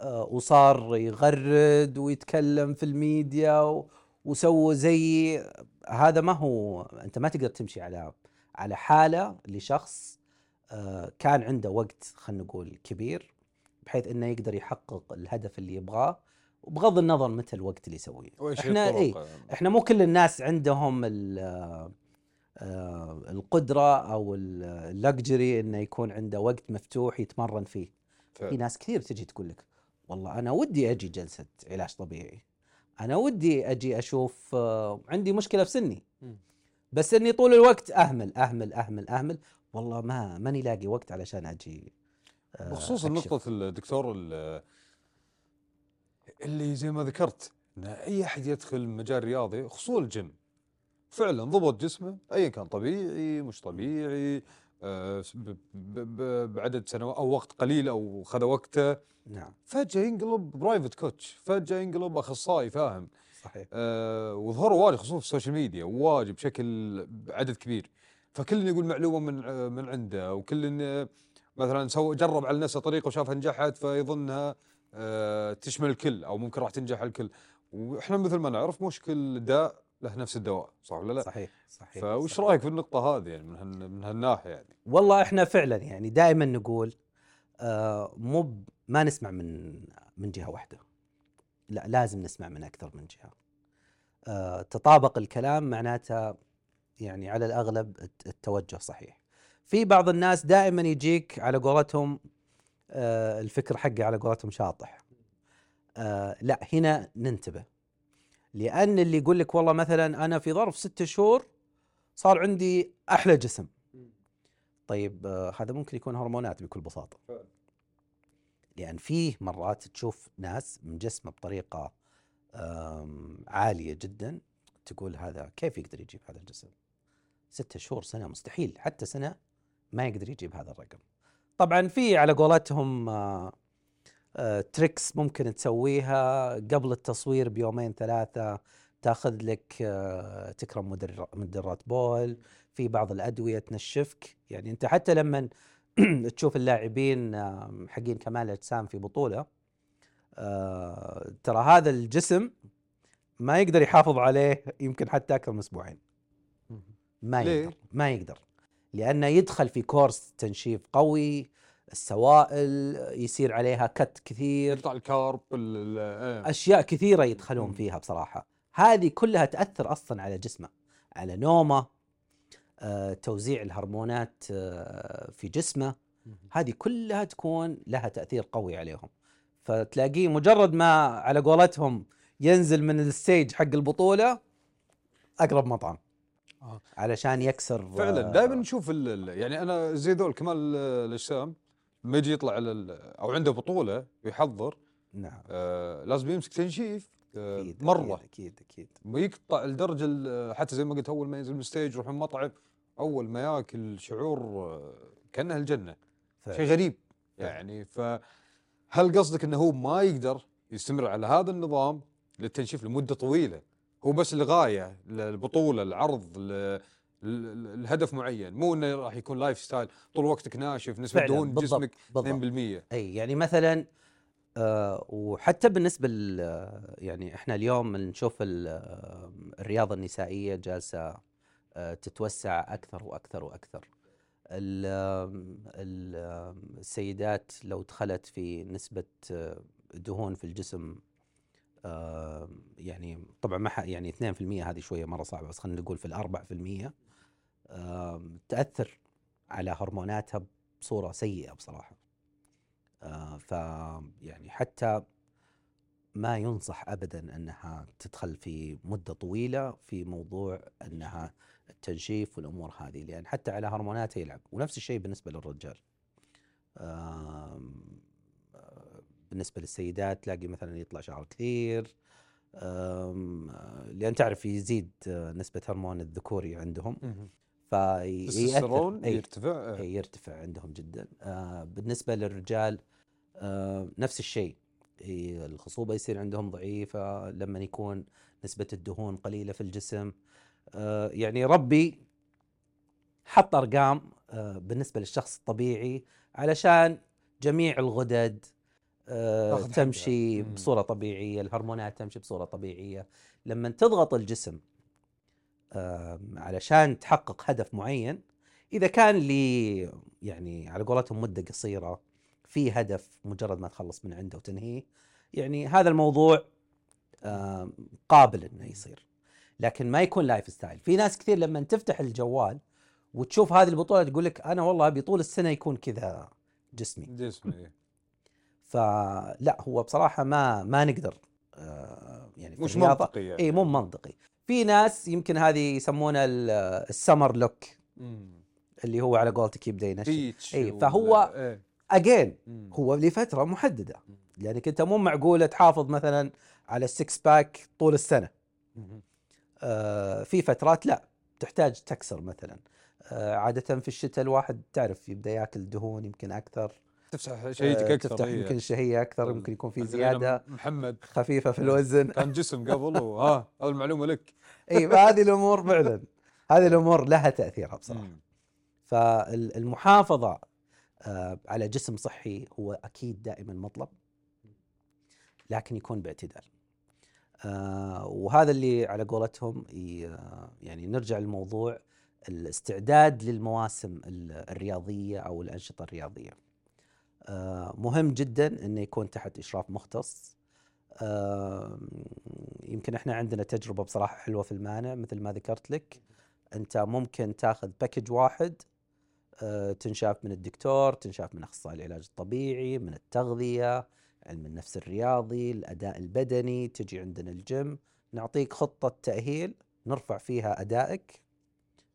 آه، وصار يغرد ويتكلم في الميديا وسووا زي هذا ما هو أنت ما تقدر تمشي على على حالة لشخص آه، كان عنده وقت خلينا نقول كبير بحيث إنه يقدر يحقق الهدف اللي يبغاه وبغض النظر متى الوقت اللي يسويه إحنا؟ اي إحنا مو كل الناس عندهم ال- آه، القدرة أو اللكجري إنه يكون عنده وقت مفتوح يتمرن فيه في فعلا. ناس كثير تجي تقول لك والله أنا ودي أجي جلسة علاج طبيعي أنا ودي أجي أشوف آه، عندي مشكلة في سني. بس إني طول الوقت أهمل أهمل أهمل أهمل والله ما ماني لاقي وقت علشان أجي آه، بخصوص. نقطة الدكتور ال- اللي زي ما ذكرت إن أي أحد يدخل مجال رياضي خصوصا الجيم فعلا ضبط جسمه ايا كان طبيعي مش طبيعي آه، ب- ب- ب- بعدد سنوات أو وقت قليل أو خذ وقته. نعم. فجأة ينقلب private coach فجأة ينقلب أخصائي فاهم؟ صحيح. آه، وظهروا واجد خصوصا في ال social media واجد بشكل عدد كبير. فكل يقول معلومة من آه، من عنده وكل آه، مثلا سوى جرب على نفسه طريقة وشافها نجحت فيظنها آه، تشمل الكل أو ممكن راح تنجح الكل. وإحنا مثل ما نعرف مش كل داء له نفس الدواء صح ولا لا؟ صحيح صحيح فوش صحيح. رأيك في النقطة هذه يعني من من هالناحية يعني؟ والله إحنا فعلا يعني دائما نقول آه مو ما نسمع من من جهة واحدة لا لازم نسمع من أكثر من جهة آه تطابق الكلام معناته يعني على الأغلب الت- التوجه صحيح في بعض الناس دائما يجيك على قولتهم آه الفكر حقه على قولتهم شاطح آه لا هنا ننتبه لأن اللي يقول لك والله مثلا أنا في ظرف ستة شهور صار عندي أحلى جسم طيب آه، هذا ممكن يكون هرمونات بكل بساطة. لأن فيه مرات تشوف ناس مجسمه بطريقة عالية جدا تقول هذا كيف يقدر يجيب هذا الجسم؟ ستة شهور سنة مستحيل حتى سنة ما يقدر يجيب هذا الرقم. طبعا في على قولتهم آه، تريكس ممكن تسويها قبل التصوير بيومين ثلاثة تاخذ لك آه، تكرم مدر- مدرات بول في بعض الأدوية تنشفك. يعني أنت حتى لما *clears throat* تشوف اللاعبين حقين كمال الاجسام في بطولة آه، ترى هذا الجسم ما يقدر يحافظ عليه يمكن حتى أكثر من أسبوعين. ما؟ يقدر ما يقدر. لأنه يدخل في كورس تنشيف قوي السوائل يصير عليها كت كثير يقطع الكارب ال- ال- إيه. أشياء كثيرة يدخلون. فيها بصراحة هذه كلها تأثر أصلا على جسمه على نومه آه، توزيع الهرمونات آه، في جسمه هذه كلها تكون لها تأثير قوي عليهم فتلاقيه مجرد ما على قولتهم ينزل من ال stage حق البطولة أقرب مطعم آه. علشان يكسر فعلا دائما نشوف يعني أنا زي ذول كمال ال- الأجسام لما يجي يطلع على ال- أو عنده بطولة ويحضر نعم آه لازم يمسك تنشيف آه مره أكيد أكيد, أكيد. ويقطع الدرجه ال- حتى زي ما قلت أول ما ينزل من ال stage يروح المطعم أول ما ياكل شعور آه، كانها الجنة. شيء غريب. يعني فهل قصدك إنه هو ما يقدر يستمر على هذا النظام للتنشيف لمدة طويلة هو بس لغاية البطوله العرض الهدف معين مو إنه راح يكون lifestyle طول وقتك ناشف نسبة دهون جسمك بالضبط. 2% أي يعني مثلا آه وحتى بالنسبة يعني إحنا اليوم نشوف ال- آه، الرياضة النسائية جالسة آه تتوسع أكثر وأكثر وأكثر. ال- آم، ال- آم، السيدات لو دخلت في نسبة آه، دهون في الجسم آم، يعني طبعا ما ح- يعني 2% هذه شوية مرة صعبة بس خلينا نقول في المية. آم، تأثر على هرموناتها بصورة سيئة بصراحة. آه، ف يعني حتى ما ينصح ابدا أنها تدخل في مدة طويلة في موضوع أنها التنشيف والأمور هذه لأن حتى على هرموناتها يلعب. ونفس الشيء بالنسبة للرجال. بالنسبة للسيدات تلاقي مثلا يطلع شعر كثير. لأن تعرف يزيد آه، نسبة هرمون الذكوري عندهم. فيأثر التستوستيرون أي. يرتفع إيه، يرتفع عندهم جدا آه بالنسبة للرجال آه نفس الشيء إيه، الخصوبة يصير عندهم ضعيفة لما يكون نسبة الدهون قليلة في الجسم آه يعني ربي حط أرقام آه بالنسبة للشخص الطبيعي علشان جميع الغدد. تمشي مم. بصورة طبيعية الهرمونات تمشي بصورة طبيعية لما تضغط الجسم علشان تحقق هدف معين. إذا كان لي يعني على قولتهم مدة قصيرة في هدف مجرد ما تخلص من عنده وتنهيه يعني هذا الموضوع قابل إنه يصير. لكن ما يكون lifestyle. في ناس كثير لما تفتح الجوال وتشوف هذه البطولة تقول لك أنا والله أبي طول السنة يكون كذا جسمي. جسمي إيه. فلا هو بصراحة ما ما نقدر آه، يعني مش منطقي يعني. اي مو منطقي. في ناس يمكن هذه يسمونه ال- summer look. اللي هو على قولتك يبدأ ينشف ولا- فهو- إيه. again. هو لفترة محددة لانك انت مو معقولة تحافظ مثلا على ال six pack طول السنة. آه في فترات لا تحتاج تكسر مثلا آه عادة في الشتاء الواحد تعرف يبدأ ياكل دهون يمكن أكثر تفتح شهيتك آه، أكثر تفتح إيه. يمكن شهية أكثر يمكن يكون في زيادة محمد. خفيفة في الوزن. *laughs* كان جسم قبل *laughs* وها هذه المعلومة لك. اي فهذه الأمور فعلا. هذه الأمور لها تأثيرها بصراحة. فالمحافظه آه، على جسم صحي هو أكيد دائما مطلب لكن يكون باعتدال. آه، وهذا اللي على قولتهم يعني نرجع للموضوع الاستعداد للمواسم ال- الرياضية أو الأنشطة الرياضية. مهم جدا إنه يكون تحت إشراف مختص. آه، يمكن إحنا عندنا تجربة بصراحة حلوة في المانع مثل ما ذكرت لك. أنت ممكن تاخذ باكج واحد آه، تنشاف من الدكتور تنشاف من أخصائي العلاج الطبيعي من التغذية علم النفس الرياضي الأداء البدني تجي عندنا الجيم. نعطيك خطة تأهيل نرفع فيها أدائك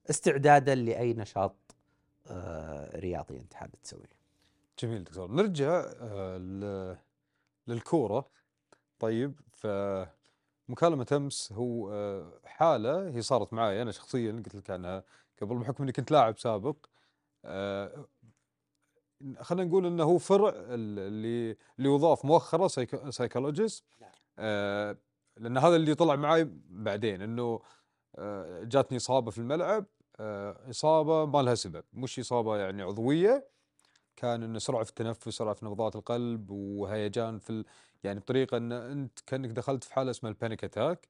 استعدادا لأي نشاط آه، رياضي أنت حابب تسويه. جميل دكتور. نرجع آه، ل- للكورة. طيب فمكالمة أمس هو آه، حالة هي صارت معي أنا شخصيا قلت لك عنها قبل بحكم إني كنت لاعب سابق. آه، خلينا نقول إنه هو فرع ال- اللي اللي يضاف مؤخرا psychologist آه، لأن هذا اللي طلع معي بعدين إنه آه، جاتني إصابة في الملعب. آه، إصابة ما لها سبب مش إصابة يعني عضوية. كان إنه سرعة في التنفس سرعة في نبضات القلب وهيجان في ال... يعني بطريقة إن أنت كأنك دخلت في حالة اسمها ال panic attack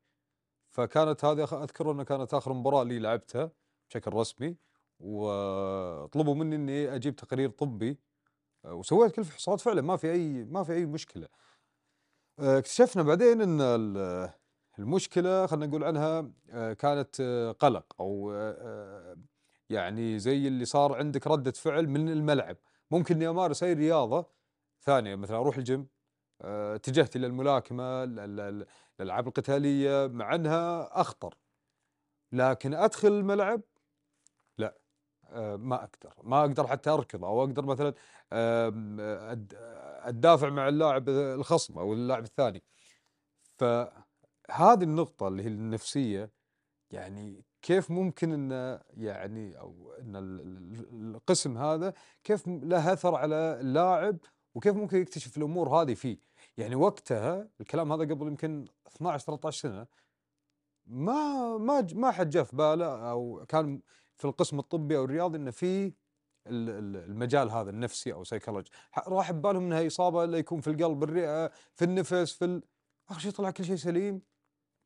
فكانت هذه أذكر انها كانت آخر مباراة لي لعبتها بشكل رسمي. وطلبوا مني إني أجيب تقرير طبي. وسويت كل الفحوصات فعلا ما في أي ما في أي مشكلة. اكتشفنا بعدين إن ال- المشكلة خلينا نقول عنها كانت قلق أو يعني زي اللي صار عندك ردة فعل من الملعب. ممكن إني أمارس أي رياضة ثانية مثلا أروح الجيم آه، اتجهت إلى الملاكمة ال- ال- ال- الالعاب القتالية مع أنها أخطر. لكن أدخل الملعب لا آه، ما أقدر. ما أقدر حتى أركض أو أقدر مثلا اتدافع مع اللاعب الخصم أو اللاعب الثاني. فهذه النقطة اللي هي النفسية يعني كيف ممكن إن يعني أو إن ال- ال- القسم هذا كيف له أثر على اللاعب وكيف ممكن يكتشف الأمور هذه فيه يعني وقتها الكلام هذا قبل يمكن 12 13 سنة ما ما ما حد جاء في باله أو كان في القسم الطبي أو الرياضي انه في ال- ال- المجال هذا النفسي أو سيكولوجي راح ببالهم انها إصابة إلا يكون في القلب الرئة في النفس في. اخر شيء طلع كل شيء سليم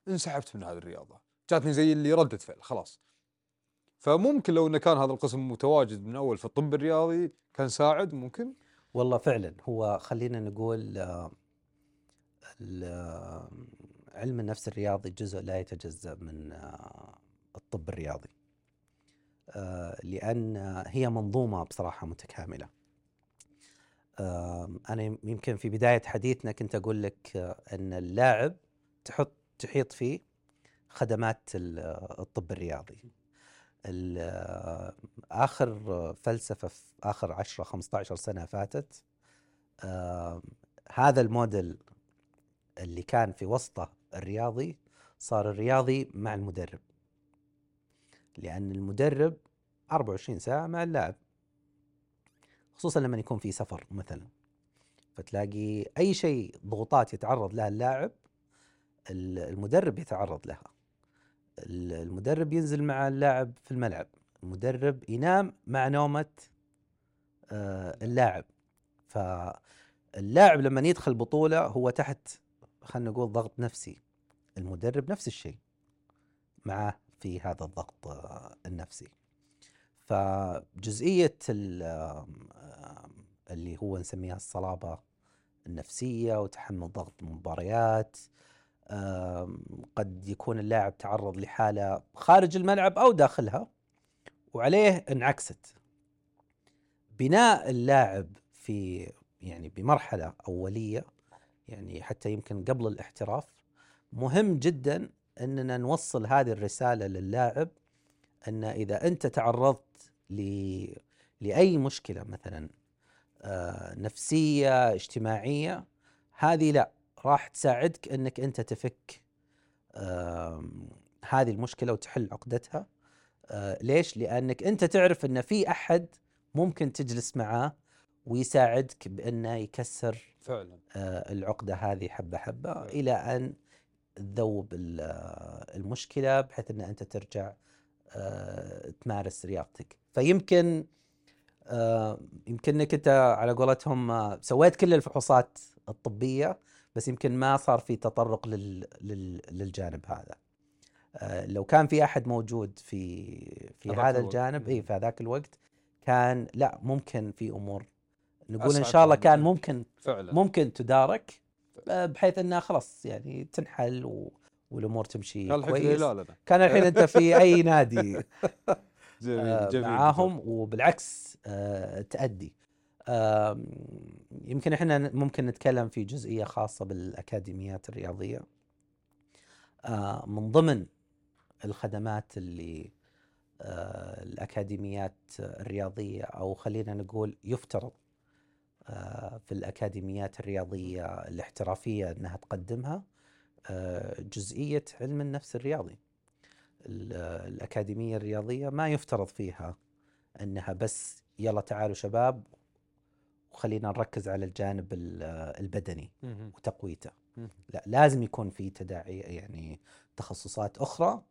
انسحبت من هذه الرياضة جاتني زي اللي رده فعل خلاص. فممكن لو انه كان هذا القسم متواجد من أول في الطب الرياضي كان ساعد ممكن؟ والله فعلا هو خلينا نقول آه، آه، علم النفس الرياضي جزء لا يتجزأ من آه، الطب الرياضي. لأن هي منظومة بصراحة متكاملة. آم، أنا يمكن في بداية حديثنا كنت أقول لك أن اللاعب تحط تحيط فيه خدمات ال- الطب الرياضي. ال- آخر فلسفة في آخر 10 15 سنة فاتت هذا الموديل اللي كان في وسطه الرياضي صار الرياضي مع المدرب. لأن المدرب 24 ساعة مع اللاعب. خصوصا لما يكون في سفر مثلا. فتلاقي أي شيء ضغوطات يتعرض لها اللاعب ال- المدرب يتعرض لها. المدرب ينزل مع اللاعب في الملعب. المدرب ينام مع نومة آه، اللاعب. فاللاعب لما يدخل بطولة هو تحت خلينا نقول ضغط نفسي. المدرب نفس الشيء معه في هذا الضغط آه، النفسي. فجزئية اللي هو نسميها الصلابة النفسية وتحمل ضغط المباريات قد يكون اللاعب تعرض لحالة خارج الملعب أو داخلها وعليه انعكست بناء اللاعب في يعني بمرحلة أولية يعني حتى يمكن قبل الاحتراف مهم جدا أننا نوصل هذه الرسالة للاعب أن إذا أنت تعرضت لأي مشكلة مثلا آه، نفسية اجتماعية هذه لا. راح تساعدك إنك أنت تفك هذه المشكلة وتحل عقدتها. آه، ليش؟ لأنك أنت تعرف إن في أحد ممكن تجلس معاه ويساعدك بإنه يكسر فعلا. آه، العقدة هذه حبة حبة إلى أن تذوب آه، المشكلة بحيث إن أنت ترجع تمارس رياضتك. فيمكن يمكن إنك أنت على قولتهم سويت كل الفحوصات الطبية بس يمكن ما صار في تطرق لل لل للجانب هذا. آه، لو كان في أحد موجود في في هذا. الجانب اي. في هذاك الوقت كان لا ممكن في أمور. نقول إن شاء الله من- كان ممكن فعلا. ممكن تدارك آه، بحيث إنها خلاص يعني تنحل و... والأمور تمشي كان كويس. كان الحين أنت في *laughs* أي نادي. جميل آه، جميل معاهم وبالعكس آم، يمكن إحنا ممكن نتكلم في جزئية خاصة بالأكاديميات الرياضية. آه، من ضمن الخدمات اللي آه، الأكاديميات الرياضية أو خلينا نقول يفترض آه، في الأكاديميات الرياضية الاحترافية أنها تقدمها جزئية علم النفس الرياضي. ال- الأكاديمية الرياضية ما يفترض فيها أنها بس يلا تعالوا شباب وخلينا نركز على الجانب ال- البدني. وتقويته. لا لازم يكون في تداعي يعني تخصصات أخرى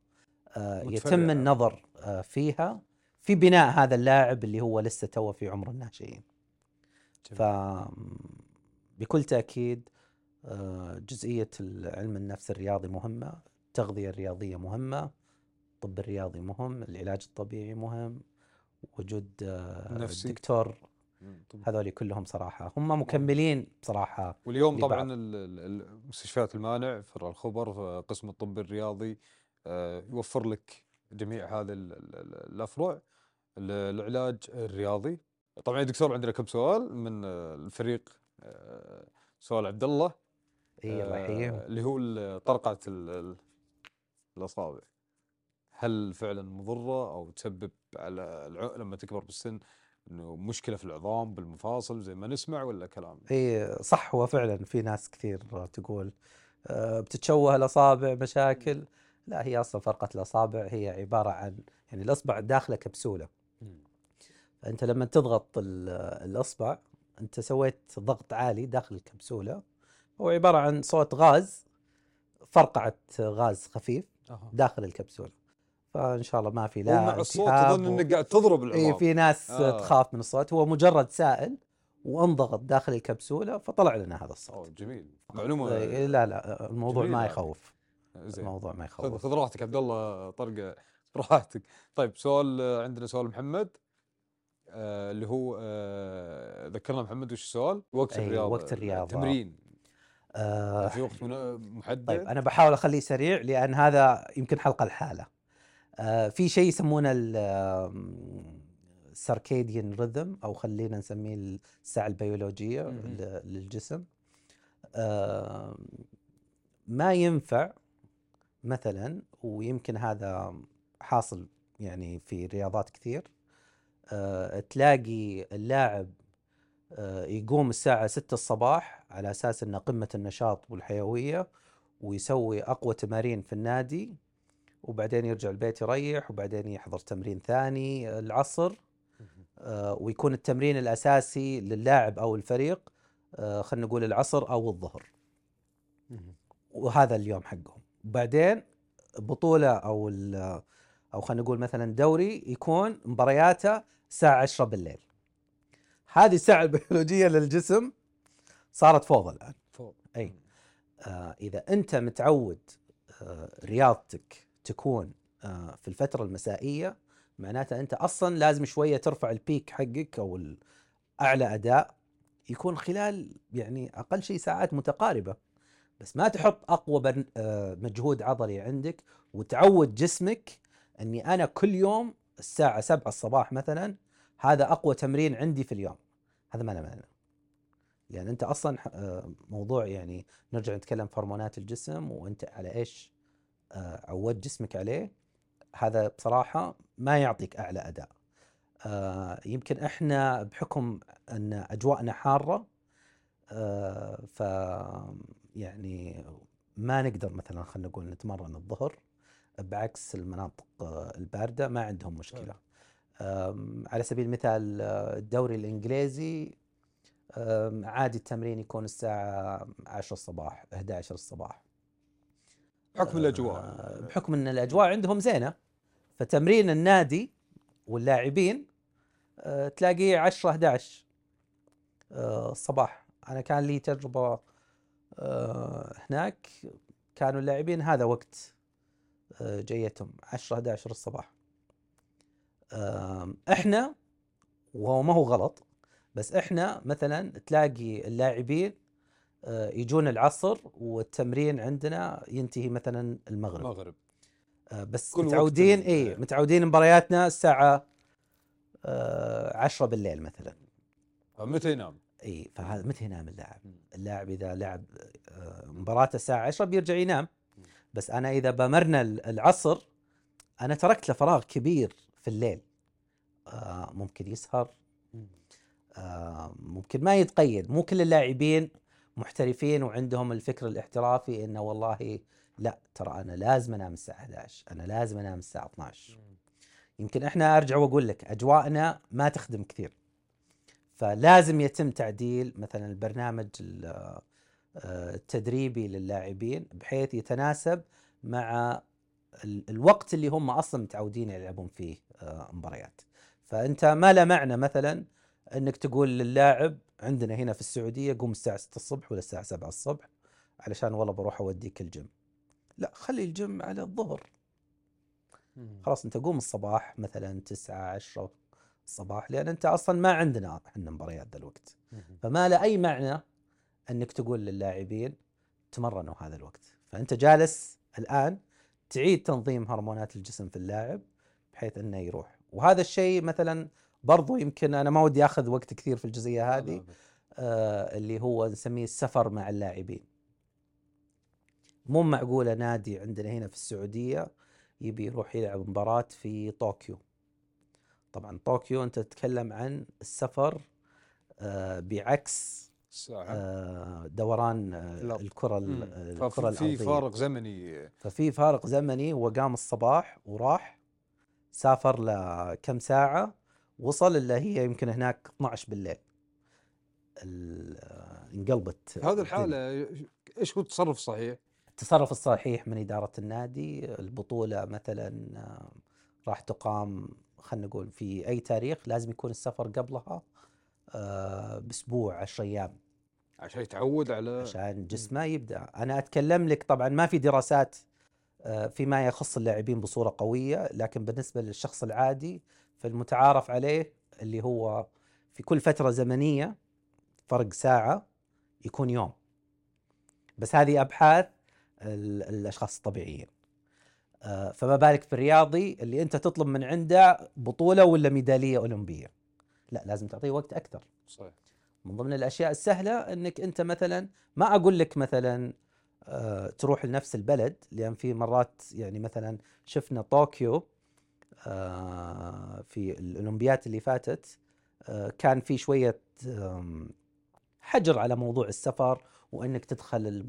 آه، يتم. النظر آه، فيها في بناء هذا اللاعب اللي هو لسه توه في عمر الناشئين ف بكل تأكيد آه، جزئية علم النفس الرياضي مهمة التغذية الرياضية مهمة الطب الرياضي مهم العلاج الطبيعي مهم وجود نفسي. طب- هذول كلهم صراحة. هم مكملين بصراحة واليوم لبعض. طبعا مستشفيات المانع فرع الخبر قسم الطب الرياضي آه، يوفر لك جميع هذه ال- ال- ال- الأفرع ال- العلاج الرياضي. طبعا يا دكتور عندنا كم سؤال من آه، الفريق آه، سؤال عبد الله إي الله يحييهم. اللي هو طرقعه ال- الأصابع. هل فعلا مضرة أو تسبب على. لما تكبر بالسن؟ إنه مشكلة في العظام بالمفاصل زي ما نسمع ولا كلام؟ اي صح هو فعلا في ناس كثير تقول آه، بتتشوه الأصابع مشاكل. لا هي أصلا فرقة الأصابع هي عبارة عن يعني الأصبع داخلة كبسولة. مم. فانت لما تضغط ال- الأصبع أنت سويت ضغط عالي داخل الكبسولة. هو عبارة عن صوت غاز فرقعة غاز خفيف. داخل الكبسولة. فإن شاء الله ما في لا ومع الصوت تظن و- إنك قاعد تضرب العظام في ناس آه. تخاف من الصوت هو مجرد سائل وانضغط داخل الكبسولة فطلع لنا هذا أوه الصوت جميل معلومة إيه، لا لا الموضوع ما. يخوف زين الموضوع ما يخوف خذ راحتك عبد الله طرقة *laughs* براحتك طيب سؤال آه، عندنا سؤال محمد آه اللي هو آه ذكرنا محمد وش السؤال؟ وقت أي، الرياضة وقت الرياضة. التمرين آه في وقت محدد طيب أنا بحاول أخليه سريع لأن هذا يمكن حلقة لحاله. آه في شيء يسمونه الساركيديان ريذم أو خلينا نسميه الساعة البيولوجية للجسم. ما ينفع مثلا ويمكن هذا حاصل يعني في رياضات كثير آه تلاقي اللاعب آه، يقوم الساعة 6 الصباح على أساس أنه قمة النشاط والحيوية ويسوي أقوى تمارين في النادي وبعدين يرجع البيت يريح وبعدين يحضر تمرين ثاني العصر آه، ويكون التمرين الأساسي للاعب أو الفريق آه، خلينا نقول العصر أو الظهر. وهذا اليوم حقهم. بعدين بطولة أو ال- أو خلينا نقول مثلا دوري يكون مبارياته الساعة 10 بالليل. هذه الساعة *laughs* البيولوجية للجسم صارت فوضى الآن. فوق أي. آه إذا أنت متعود آه رياضتك تكون آه في الفترة المسائية معناته أنت أصلا لازم شوية ترفع البيك حقك أو ال- أعلى أداء يكون خلال يعني أقل شيء ساعات متقاربة. بس ما تحط أقوى بن- آه مجهود عضلي عندك وتعود جسمك أني أنا كل يوم الساعة 7 الصباح مثلا هذا أقوى تمرين عندي في اليوم. هذا ما له معنى. لأن أنت أصلا آه، موضوع يعني نرجع نتكلم في هرمونات الجسم وأنت على آه، عودت جسمك عليه هذا بصراحة ما يعطيك أعلى أداء. آه، يمكن إحنا بحكم أن أجواءنا حارة آه، ف يعني ما نقدر مثلا خلينا نقول نتمرن الظهر بعكس المناطق آه، الباردة ما عندهم مشكلة. على سبيل المثال آه، الدوري الإنجليزي عادي التمرين يكون الساعة 10 الصباح 11 الصباح. بحكم الأجواء. آه، بحكم إن الأجواء عندهم زينة. فتمرين النادي واللاعبين آه، تلاقيه 10 11 آه، الصباح أنا كان لي تجربة آه، هناك. كانوا اللاعبين هذا وقت جيتهم 10 11 الصباح. إحنا وهو ما هو غلط بس إحنا مثلا تلاقي اللاعبين يجون العصر والتمرين عندنا ينتهي مثلا المغرب. المغرب. آه، بس متعودين اي متعودين مبارياتنا الساعة آه، عشرة بالليل مثلا. فمتى ينام؟ إي فهذا متى ينام اللاعب؟ اللاعب إذا لعب آه، مباراته الساعة عشرة بيرجع ينام. بس أنا إذا بمرنا ال- العصر أنا تركت له فراغ كبير في الليل. آه، ممكن يسهر. آه، ممكن ما يتقيد. مو كل اللاعبين محترفين وعندهم الفكر الاحترافي إنه والله لا ترى أنا لازم أنام الساعة 11 أنا لازم أنام الساعة 12 يمكن إحنا أرجع وأقول لك أجواءنا ما تخدم كثير. فلازم يتم تعديل مثلا البرنامج ال- آه، التدريبي للاعبين بحيث يتناسب مع ال- الوقت اللي هم أصلا متعودين يلعبون فيه آه، مباريات. فأنت ما له معنى مثلا إنك تقول للاعب عندنا هنا في السعودية قوم الساعة 6 الصبح ولا الساعة 7 الصبح علشان والله بروح أوديك الجيم. لا خلي الجيم على الظهر. خلاص أنت قوم الصباح مثلا 9 10 الصباح لأن أنت أصلا ما عندنا إحنا مباريات ذا الوقت. فما له أي معنى إنك تقول للاعبين تمرنوا هذا الوقت. فأنت جالس الآن تعيد تنظيم هرمونات الجسم في اللاعب بحيث إنه يروح. وهذا الشيء مثلا برضو يمكن أنا ما ودي أخذ وقت كثير في الجزئية هذه آه اللي هو نسميه السفر مع اللاعبين. مو معقولة نادي عندنا هنا في السعودية يبي يروح يلعب مباراة في طوكيو. طبعا طوكيو أنت تتكلم عن السفر آه بعكس آه دوران آه. الكرة ال- مم. الكره ففي الارضيه في فارق زمني. ففي فارق زمني هو قام الصباح وراح سافر لكم ساعة وصل اللي هي يمكن هناك 12 بالليل ال- انقلبت هذه. الحالة إيش هو التصرف الصحيح؟ التصرف الصحيح من إدارة النادي البطولة مثلا آه، راح تقام خلينا نقول في أي تاريخ لازم يكون السفر قبلها آه، بأسبوع 10 أيام عشان يتعود على عشان جسمه يبدأ أنا أتكلم لك طبعا ما في دراسات آه، فيما يخص اللاعبين بصورة قوية لكن بالنسبة للشخص العادي فالمتعارف عليه اللي هو في كل فترة زمنية فرق ساعة يكون يوم. بس هذه أبحاث ال- الأشخاص الطبيعيين. آه، فما بالك في الرياضي اللي أنت تطلب من عنده بطولة ولا ميدالية أولمبية. لا لازم تعطيه وقت أكثر. صحيح. من ضمن الأشياء السهلة إنك أنت مثلا ما أقول لك مثلا آه، تروح لنفس البلد لأن في مرات يعني مثلا شفنا طوكيو في الأولمبيات اللي فاتت آه، كان في شوية حجر على موضوع السفر وإنك تدخل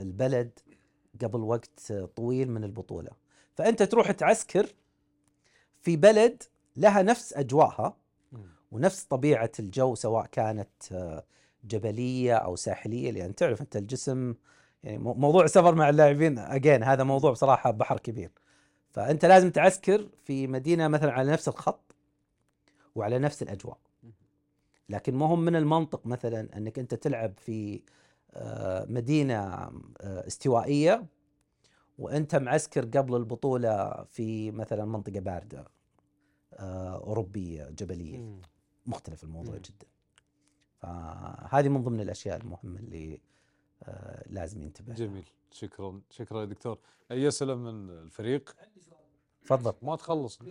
البلد قبل وقت طويل من البطولة. فأنت تروح تعسكر في بلد لها نفس أجواءها ونفس طبيعة الجو سواء كانت آه، جبلية أو ساحلية لأن تعرف أنت الجسم يعني مو- موضوع السفر مع اللاعبين أجين هذا موضوع بصراحة بحر كبير. فأنت لازم تعسكر في مدينة مثلا على نفس الخط وعلى نفس الأجواء. لكن ما هم من المنطق مثلا أنك أنت تلعب في آه، مدينة آه، استوائية وأنت معسكر قبل البطولة في مثلا منطقة باردة آه، أوروبية جبلية. مختلف الموضوع. جدا. فهذه من ضمن الأشياء المهمة اللي لازم ينتبه. جميل. شكرا. شكرا يا دكتور. أي أسئلة من الفريق؟ تفضل. ما تخلص. *laughs* *laughs*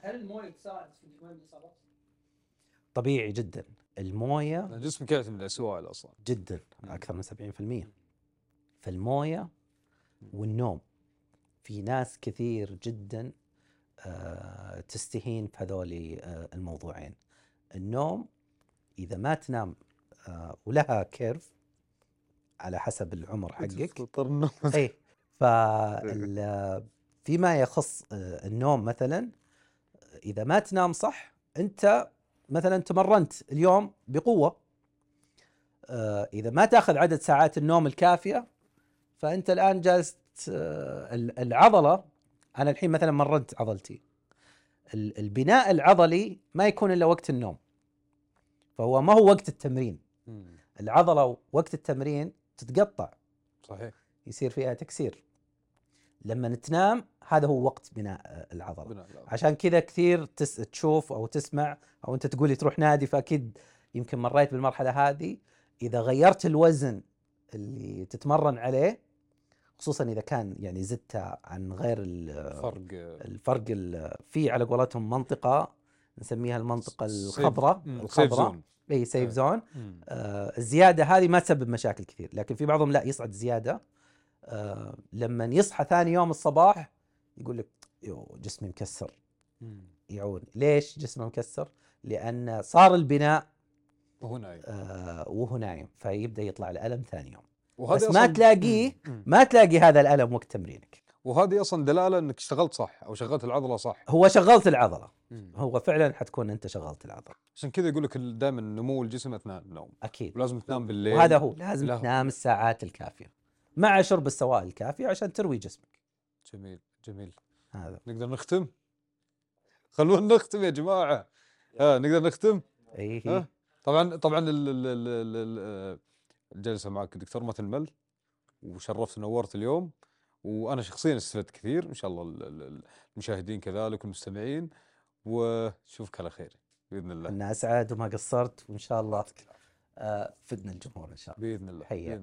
هل الموية تساعد في تقويم الإصابات؟ طبيعي جدا. الموية جسمك يعتمد على السوائل أصلا جدا. أكثر من 70% فالموية والنوم. في ناس كثير جدا آه، تستهين في هذول آه، الموضوعين. النوم إذا ما تنام آه، ولها كيرف على حسب العمر حقك. اي فال *laughs* فيما يخص آه، النوم مثلا إذا ما تنام صح أنت مثلا تمرنت اليوم بقوة آه، إذا ما تأخذ عدد ساعات النوم الكافية فأنت الآن جالس آه، ال- العضلة أنا الحين مثلا مرنت عضلتي ال- البناء العضلي ما يكون إلا وقت النوم فهو ما هو وقت التمرين. العضلة وقت التمرين تتقطع. صحيح. يصير فيها تكسير. لما تنام هذا هو وقت بناء العضلة. بناء العضلة. عشان كذا كثير تس تشوف أو تسمع أو أنت تقولي تروح نادي فأكيد يمكن مريت بالمرحلة هذه. إذا غيرت الوزن اللي تتمرن عليه خصوصا إذا كان يعني زدت عن غير ال- فرق الفرق ال- في على قولتهم منطقة نسميها المنطقة الخضراء. الخضراء. اي safe. zone. آه، الزيادة هذه ما تسبب مشاكل كثير لكن في بعضهم لا يصعد زيادة. آه، لما يصحى ثاني يوم الصباح يقول لك يو جسمي مكسر. يعني ليش جسمه مكسر؟ لأن صار البناء وهو نايم. آه، وهو نايم فيبدأ يطلع الألم ثاني يوم. وهذه بس ما تلاقيه. ما تلاقي هذا الألم وقت تمرينك. وهذه أصلا دلالة إنك اشتغلت صح أو شغلت العضلة صح. هو شغلت العضلة. مم. هو فعلا حتكون أنت شغلت العضلة. عشان كذا يقول لك دائما نمو الجسم أثناء النوم. أكيد. ولازم تنام بالليل. وهذا هو. لازم له. تنام الساعات الكافية. مع شرب السوائل الكافية عشان تروي جسمك. جميل جميل. هذا. نقدر نختم؟ خلونا نختم يا جماعة. ها نقدر نختم؟ إي ها؟ طبعا طبعا ال- ال- ال- ال- ال- الجلسه معك دكتور ما تنمل وشرفت ونورت اليوم. وأنا شخصيا استفدت كثير إن شاء الله المشاهدين كذلك والمستمعين وشوفك على خير بإذن الله. أنا أسعد وما قصرت وإن شاء الله آه، فدنا الجمهور إن شاء الله. بإذن الله حياك.